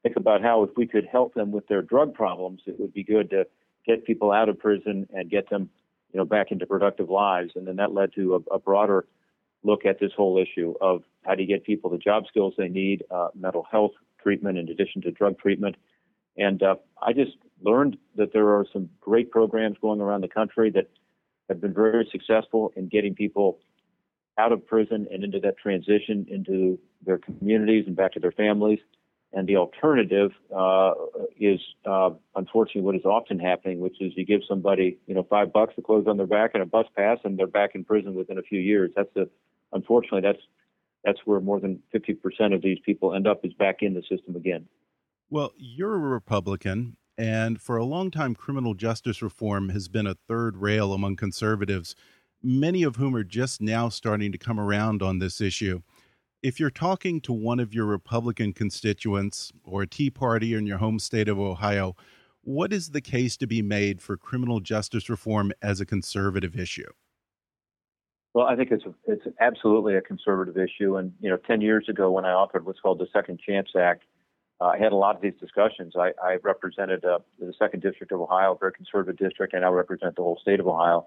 Speaker 9: think about how if we could help them with their drug problems, it would be good to get people out of prison and get them, you know, back into productive lives. And then that led to a, a broader look at this whole issue of how do you get people the job skills they need, uh, mental health treatment in addition to drug treatment. And uh, I just learned that there are some great programs going around the country that have been very successful in getting people out of prison and into that transition into their communities and back to their families. And the alternative uh, is, uh, unfortunately, what is often happening, which is you give somebody, you know, five bucks to clothes on their back and a bus pass, and they're back in prison within a few years. That's the, unfortunately, that's that's where more than 50% of these people end up is back in the system again.
Speaker 5: Well, you're a Republican, and for a long time, criminal justice reform has been a third rail among conservatives, many of whom are just now starting to come around on this issue if you're talking to one of your Republican constituents or a Tea Party in your home state of Ohio, what is the case to be made for criminal justice reform as a conservative issue?
Speaker 9: Well, I think it's it's absolutely a conservative issue. And you know, ten years ago, when I authored what's called the Second Chance Act, uh, I had a lot of these discussions. I, I represented uh, the Second District of Ohio, a very conservative district, and I represent the whole state of Ohio.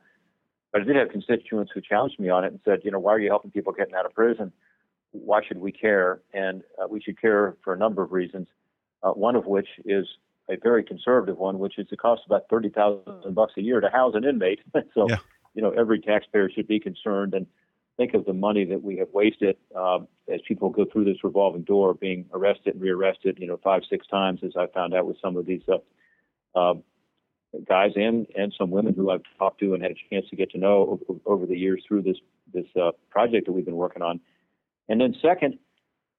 Speaker 9: But I did have constituents who challenged me on it and said, you know, why are you helping people getting out of prison? why should we care? And uh, we should care for a number of reasons. Uh, one of which is a very conservative one, which is it costs about thirty thousand bucks a year to house an inmate. *laughs* so, yeah. You know, every taxpayer should be concerned and think of the money that we have wasted uh, as people go through this revolving door, being arrested and rearrested, you know, five, six times, as I found out with some of these uh, uh, guys and and some women who I've talked to and had a chance to get to know over, over the years through this this uh, project that we've been working on. And then second,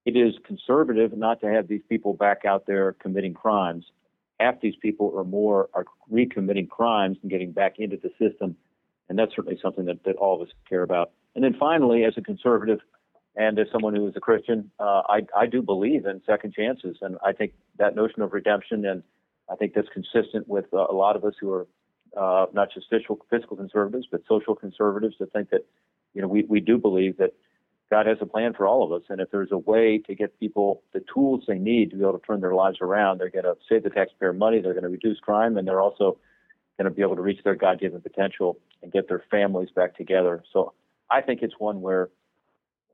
Speaker 9: it is conservative not to have these people back out there committing crimes. Half these people or more are recommitting crimes and getting back into the system
Speaker 10: And that's certainly something that, that all of us care about. And then finally, as a conservative and as someone who is a Christian, uh, I, I do believe in second chances. And I think that notion of redemption, and I think that's consistent with uh, a lot of us who are uh, not just fiscal, fiscal conservatives, but social conservatives that think that, you know, we, we do believe that God has a plan for all of us. And if there's a way to get people the tools they need to be able to turn their lives around, they're going to save the taxpayer money, they're going to reduce crime, and they're also going to be able to reach their God given potential and get their families back together. So I think it's one where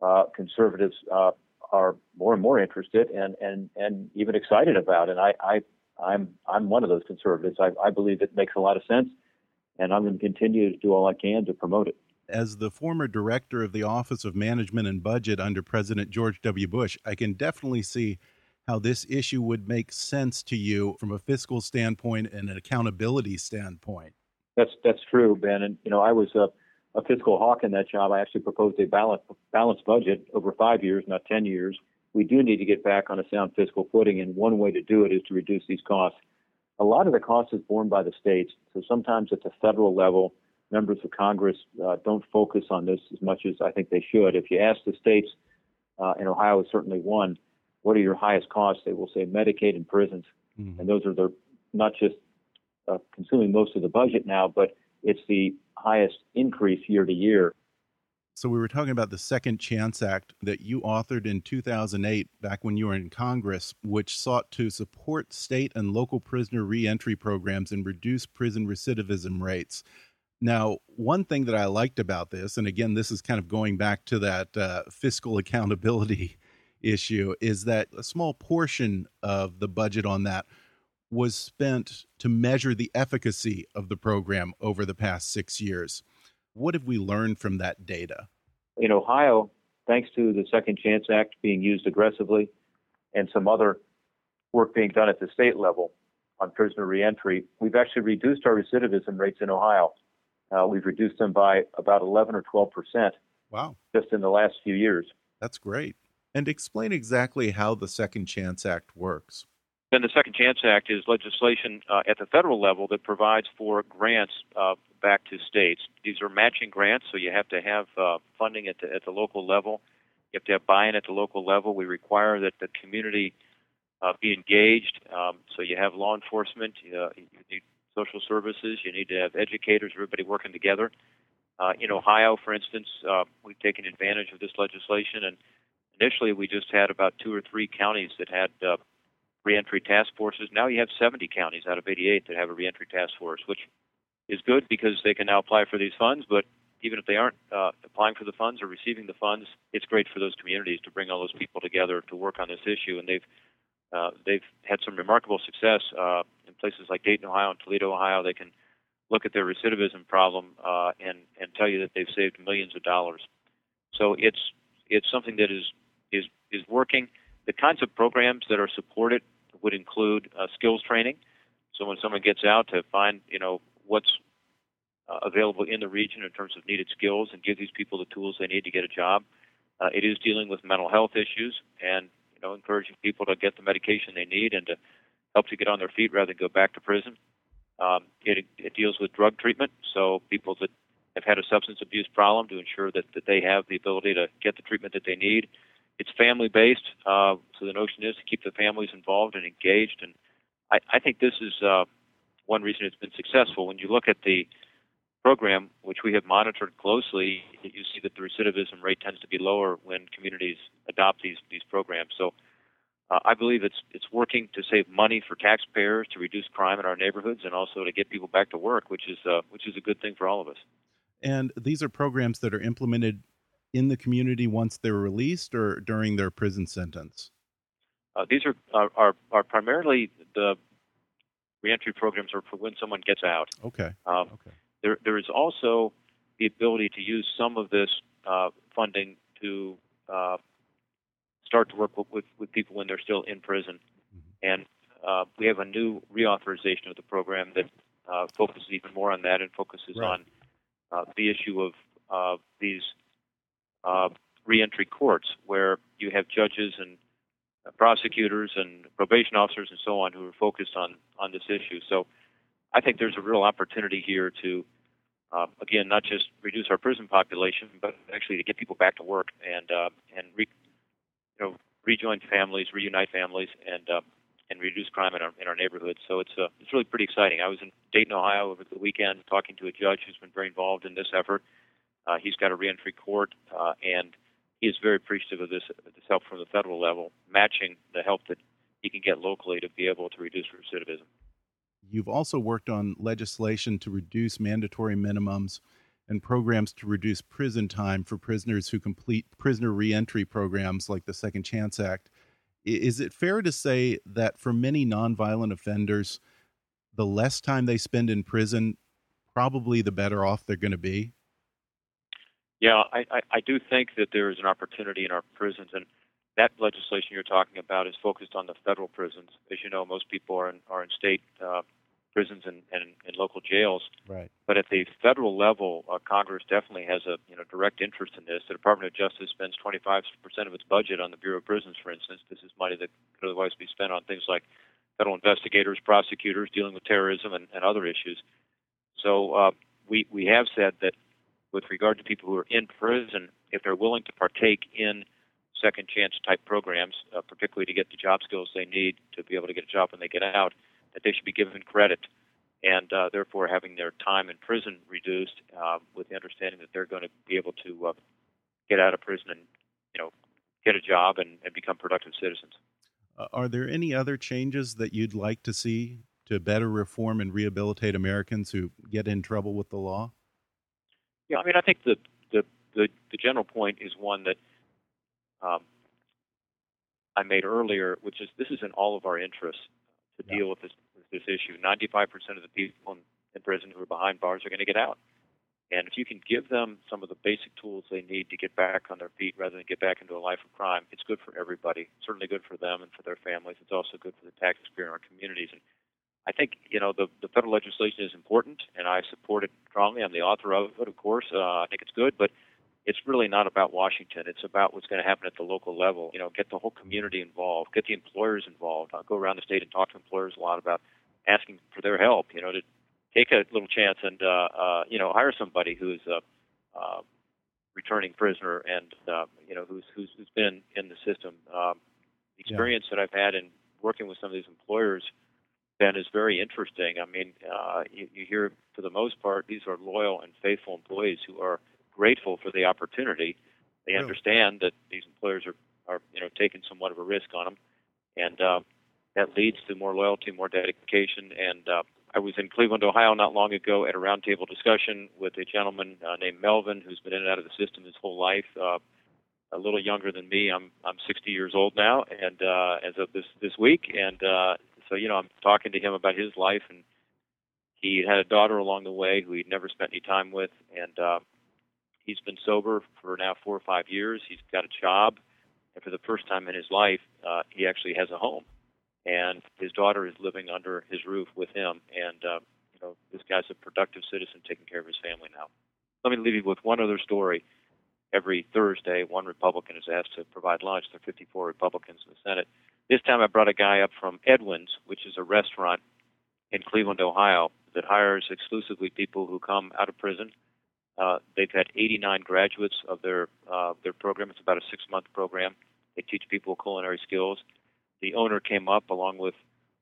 Speaker 10: uh, conservatives uh, are more and more interested and, and, and even excited about. And I, I, I'm, I'm one of those conservatives. I, I believe it makes a lot of sense, and I'm going to continue to do all I can to promote it.
Speaker 5: As the former director of the Office of Management and Budget under President George W. Bush, I can definitely see how this issue would make sense to you from a fiscal standpoint and an accountability standpoint.
Speaker 10: That's that's true, Ben. And you know, I was a, a fiscal hawk in that job. I actually proposed a balance, balanced budget over five years, not ten years. We do need to get back on a sound fiscal footing, and one way to do it is to reduce these costs. A lot of the cost is borne by the states, so sometimes at the federal level, members of Congress uh, don't focus on this as much as I think they should. If you ask the states, uh, and Ohio is certainly one, what are your highest costs? They will say Medicaid and prisons, mm-hmm. and those are the not just uh, consuming most of the budget now, but it's the highest increase year to year.
Speaker 5: So we were talking about the Second Chance Act that you authored in 2008, back when you were in Congress, which sought to support state and local prisoner reentry programs and reduce prison recidivism rates. Now, one thing that I liked about this, and again, this is kind of going back to that uh, fiscal accountability issue is that a small portion of the budget on that was spent to measure the efficacy of the program over the past six years. What have we learned from that data?
Speaker 10: In Ohio, thanks to the Second Chance Act being used aggressively and some other work being done at the state level on prisoner reentry, we've actually reduced our recidivism rates in Ohio. Uh, we've reduced them by about 11 or 12 percent.
Speaker 5: Wow.
Speaker 10: Just in the last few years.
Speaker 5: That's great and explain exactly how the Second Chance Act works.
Speaker 10: Then the Second Chance Act is legislation uh, at the federal level that provides for grants uh, back to states. These are matching grants, so you have to have uh, funding at the, at the local level. You have to have buy-in at the local level. We require that the community uh, be engaged. Um, so you have law enforcement, uh, you need social services, you need to have educators, everybody working together. Uh, in Ohio, for instance, we've taken advantage of this legislation and initially we just had about two or three counties that had uh, reentry task forces. Now you have 70 counties out of 88 that have a reentry task force, which is good because they can now apply for these funds. But even if they aren't uh, applying for the funds or receiving the funds, it's great for those communities to bring all those people together to work on this issue. And they've uh, they've had some remarkable success uh, in places like Dayton, Ohio, and Toledo, Ohio. They can look at their recidivism problem uh, and and tell you that they've saved millions of dollars. So it's it's something that is is is working. The kinds of programs that are supported would include uh, skills training. So when someone gets out to find you know what's uh, available in the region in terms of needed skills and give these people the tools they need to get a job. Uh, it is dealing with mental health issues and you know encouraging people to get the medication they need and to help to get on their feet rather than go back to prison. Um, it, it deals with drug treatment, so people that have had a substance abuse problem to ensure that, that they have the ability to get the treatment that they need it's family based, uh, so the notion is to keep the families involved and engaged. And I, I think this is uh, one reason it's been successful. When you look at the program, which we have monitored closely, you see that the recidivism rate tends to be lower when communities adopt these these programs. So. Uh, I believe it's it's working to save money for taxpayers, to reduce crime in our neighborhoods, and also to get people back to work, which is uh, which is a good thing for all of us.
Speaker 5: And these are programs that are implemented in the community once they're released or during their prison sentence?
Speaker 10: Uh, these are, are, are are primarily the reentry programs are for when someone gets out.
Speaker 5: Okay.
Speaker 10: Um, okay. There there is also the ability to use some of this uh, funding to uh, start to work with, with, with, people when they're still in prison, mm-hmm. and uh, we have a new reauthorization of the program that uh, focuses even more on that and focuses right. on uh, the issue of these uh, reentry courts where you have judges and prosecutors and probation officers and so on who are focused on on this issue. So I think there's a real opportunity here to uh, again, not just reduce our prison population, but actually to get people back to work and uh, and re, you know rejoin families, reunite families, and uh, and reduce crime in our in our neighborhoods. So it's uh, it's really pretty exciting. I was in Dayton, Ohio, over the weekend talking to a judge who's been very involved in this effort. Uh, he's got a reentry court, uh, and he is very appreciative of this this help from the federal level, matching the help that he can get locally to be able to reduce recidivism.
Speaker 5: You've also worked on legislation to reduce mandatory minimums and programs to reduce prison time for prisoners who complete prisoner reentry programs like the Second Chance Act. Is it fair to say that for many nonviolent offenders, the less time they spend in prison, probably the better off they're going to be?
Speaker 10: Yeah, I, I, I do think that there is an opportunity in our prisons, and that legislation you're talking about is focused on the federal prisons. As you know, most people are in, are in state uh, prisons and, and, and local jails.
Speaker 5: Right.
Speaker 10: But at the federal level, uh, Congress definitely has a you know direct interest in this. The Department of Justice spends 25% of its budget on the Bureau of Prisons, for instance. This is money that could otherwise be spent on things like federal investigators, prosecutors dealing with terrorism and, and other issues. So uh, we we have said that with regard to people who are in prison, if they're willing to partake in second chance type programs, uh, particularly to get the job skills they need to be able to get a job when they get out, that they should be given credit and uh, therefore having their time in prison reduced uh, with the understanding that they're going to be able to uh, get out of prison and you know get a job and, and become productive citizens.
Speaker 5: Uh, are there any other changes that you'd like to see to better reform and rehabilitate Americans who get in trouble with the law?
Speaker 10: Yeah, I mean, I think the the the, the general point is one that um, I made earlier, which is this is in all of our interests to yeah. deal with this with this issue. Ninety five percent of the people in, in prison who are behind bars are going to get out, and if you can give them some of the basic tools they need to get back on their feet rather than get back into a life of crime, it's good for everybody. Certainly good for them and for their families. It's also good for the taxpayer in our communities. And I think you know the the federal legislation is important, and I support it strongly. I'm the author of it, of course. Uh, I think it's good, but it's really not about Washington. It's about what's going to happen at the local level. You know, get the whole community involved, get the employers involved. I go around the state and talk to employers a lot about asking for their help. You know, to take a little chance and uh, uh, you know hire somebody who's a uh, returning prisoner and uh, you know who's, who's who's been in the system. Um, the experience yeah. that I've had in working with some of these employers then is very interesting. I mean, uh, you, you hear for the most part these are loyal and faithful employees who are grateful for the opportunity. They really? understand that these employers are, are you know taking somewhat of a risk on them, and uh, that leads to more loyalty, more dedication. And uh, I was in Cleveland, Ohio, not long ago at a roundtable discussion with a gentleman uh, named Melvin, who's been in and out of the system his whole life. Uh, a little younger than me. I'm I'm 60 years old now, and uh, as of this this week, and uh, so you know I'm talking to him about his life, and he had a daughter along the way who he'd never spent any time with, and uh, He's been sober for now four or five years. He's got a job, and for the first time in his life, uh, he actually has a home. And his daughter is living under his roof with him. And uh, you know, this guy's a productive citizen, taking care of his family now. Let me leave you with one other story. Every Thursday, one Republican is asked to provide lunch. There are 54 Republicans in the Senate. This time, I brought a guy up from Edwin's, which is a restaurant in Cleveland, Ohio, that hires exclusively people who come out of prison uh, they've had 89 graduates of their uh, their program. It's about a six month program. They teach people culinary skills. The owner came up along with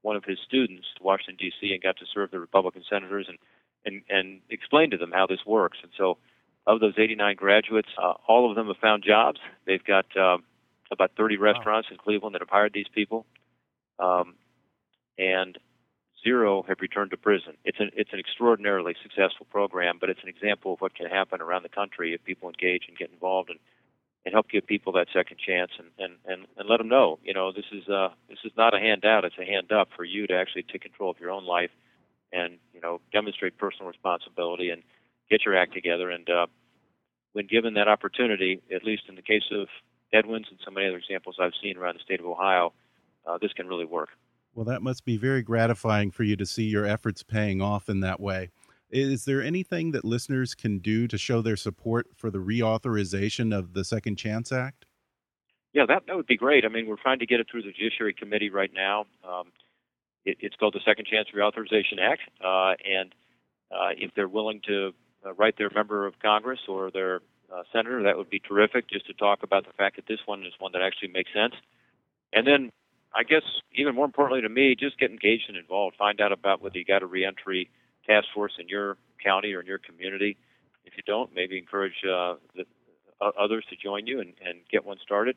Speaker 10: one of his students to Washington D.C. and got to serve the Republican senators and and and explain to them how this works. And so, of those 89 graduates, uh, all of them have found jobs. They've got uh, about 30 restaurants wow. in Cleveland that have hired these people. Um, and zero have returned to prison. It's an it's an extraordinarily successful program, but it's an example of what can happen around the country if people engage and get involved and and help give people that second chance and and and, and let them know, you know, this is uh this is not a handout, it's a hand up for you to actually take control of your own life and you know demonstrate personal responsibility and get your act together and uh when given that opportunity, at least in the case of Edwin's and so many other examples I've seen around the state of Ohio, uh, this can really work.
Speaker 5: Well, that must be very gratifying for you to see your efforts paying off in that way. Is there anything that listeners can do to show their support for the reauthorization of the Second Chance Act?
Speaker 10: Yeah, that, that would be great. I mean, we're trying to get it through the Judiciary Committee right now. Um, it, it's called the Second Chance Reauthorization Act, uh, and uh, if they're willing to uh, write their member of Congress or their uh, senator, that would be terrific. Just to talk about the fact that this one is one that actually makes sense. And then, I guess even more importantly to me, just get engaged and involved. Find out about whether you got a reentry task force in your county or in your community. If you don't, maybe encourage uh, the, uh, others to join you and, and get one started.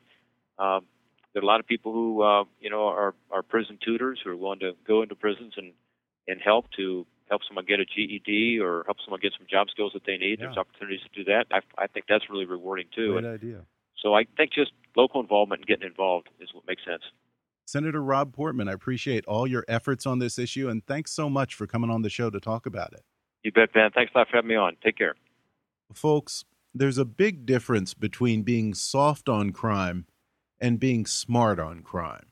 Speaker 10: Um, there are a lot of people who uh, you know are are prison tutors who are willing to go into prisons and and help to help someone get a GED or help someone get some job skills that they need. Yeah. There's opportunities to do that. I, I think that's really rewarding too.
Speaker 5: Great
Speaker 10: and
Speaker 5: idea.
Speaker 10: So I think just local involvement and getting involved is what makes sense.
Speaker 5: Senator Rob Portman, I appreciate all your efforts on this issue, and thanks so much for coming on the show to talk about it.
Speaker 10: You bet, Ben. Thanks a lot for having me on. Take care.
Speaker 5: Folks, there's a big difference between being soft on crime and being smart on crime.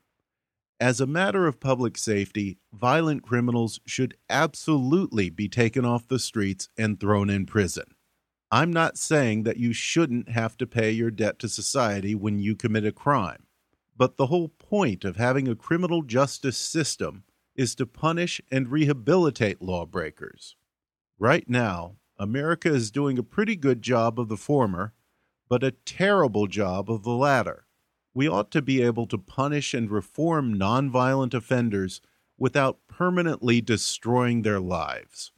Speaker 5: As a matter of public safety, violent criminals should absolutely be taken off the streets and thrown in prison. I'm not saying that you shouldn't have to pay your debt to society when you commit a crime, but the whole point of having a criminal justice system is to punish and rehabilitate lawbreakers. Right now, America is doing a pretty good job of the former, but a terrible job of the latter we ought to be able to punish and reform nonviolent offenders without permanently destroying their lives.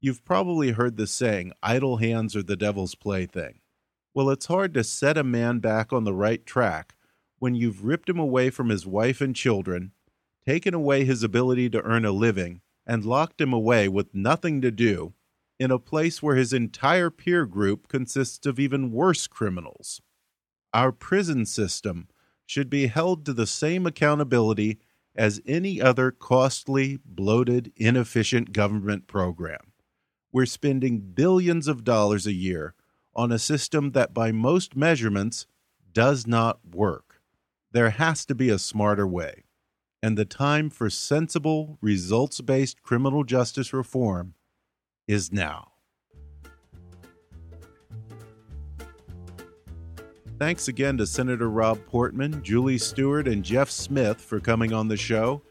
Speaker 5: You've probably heard the saying, idle hands are the devil's plaything. Well, it's hard to set a man back on the right track when you've ripped him away from his wife and children, taken away his ability to earn a living, and locked him away with nothing to do in a place where his entire peer group consists of even worse criminals. Our prison system should be held to the same accountability as any other costly, bloated, inefficient government program. We're spending billions of dollars a year on a system that, by most measurements, does not work. There has to be a smarter way, and the time for sensible, results based criminal justice reform is now. Thanks again to Senator Rob Portman, Julie Stewart, and Jeff Smith for coming on the show.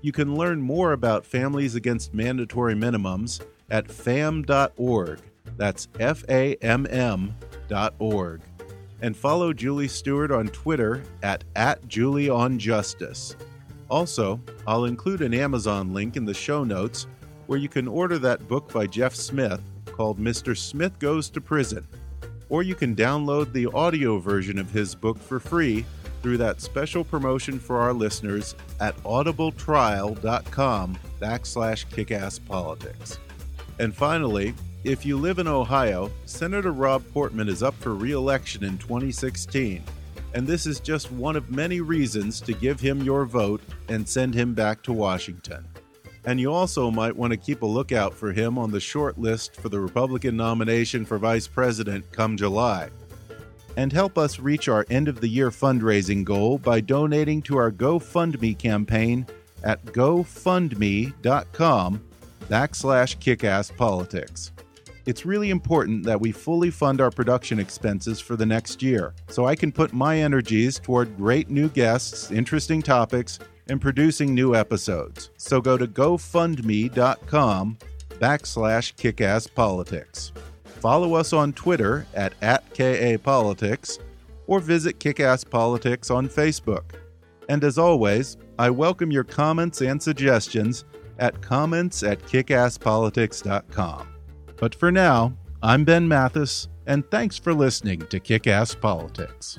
Speaker 5: You can learn more about Families Against Mandatory Minimums at famm.org. That's F A M M.org. And follow Julie Stewart on Twitter at, at JulieOnJustice. Also, I'll include an Amazon link in the show notes where you can order that book by Jeff Smith called Mr. Smith Goes to Prison or you can download the audio version of his book for free through that special promotion for our listeners at audibletrial.com backslash kickasspolitics. And finally, if you live in Ohio, Senator Rob Portman is up for re-election in 2016, and this is just one of many reasons to give him your vote and send him back to Washington. And you also might want to keep a lookout for him on the short list for the Republican nomination for vice president come July. And help us reach our end of the year fundraising goal by donating to our GoFundMe campaign at gofundme.com backslash kickasspolitics. It's really important that we fully fund our production expenses for the next year so I can put my energies toward great new guests, interesting topics, and producing new episodes. So go to gofundme.com backslash kickasspolitics. Follow us on Twitter at, at KAPolitics or visit Kickass Politics on Facebook. And as always, I welcome your comments and suggestions at comments at kickasspolitics.com. But for now, I'm Ben Mathis, and thanks for listening to Kickass Politics.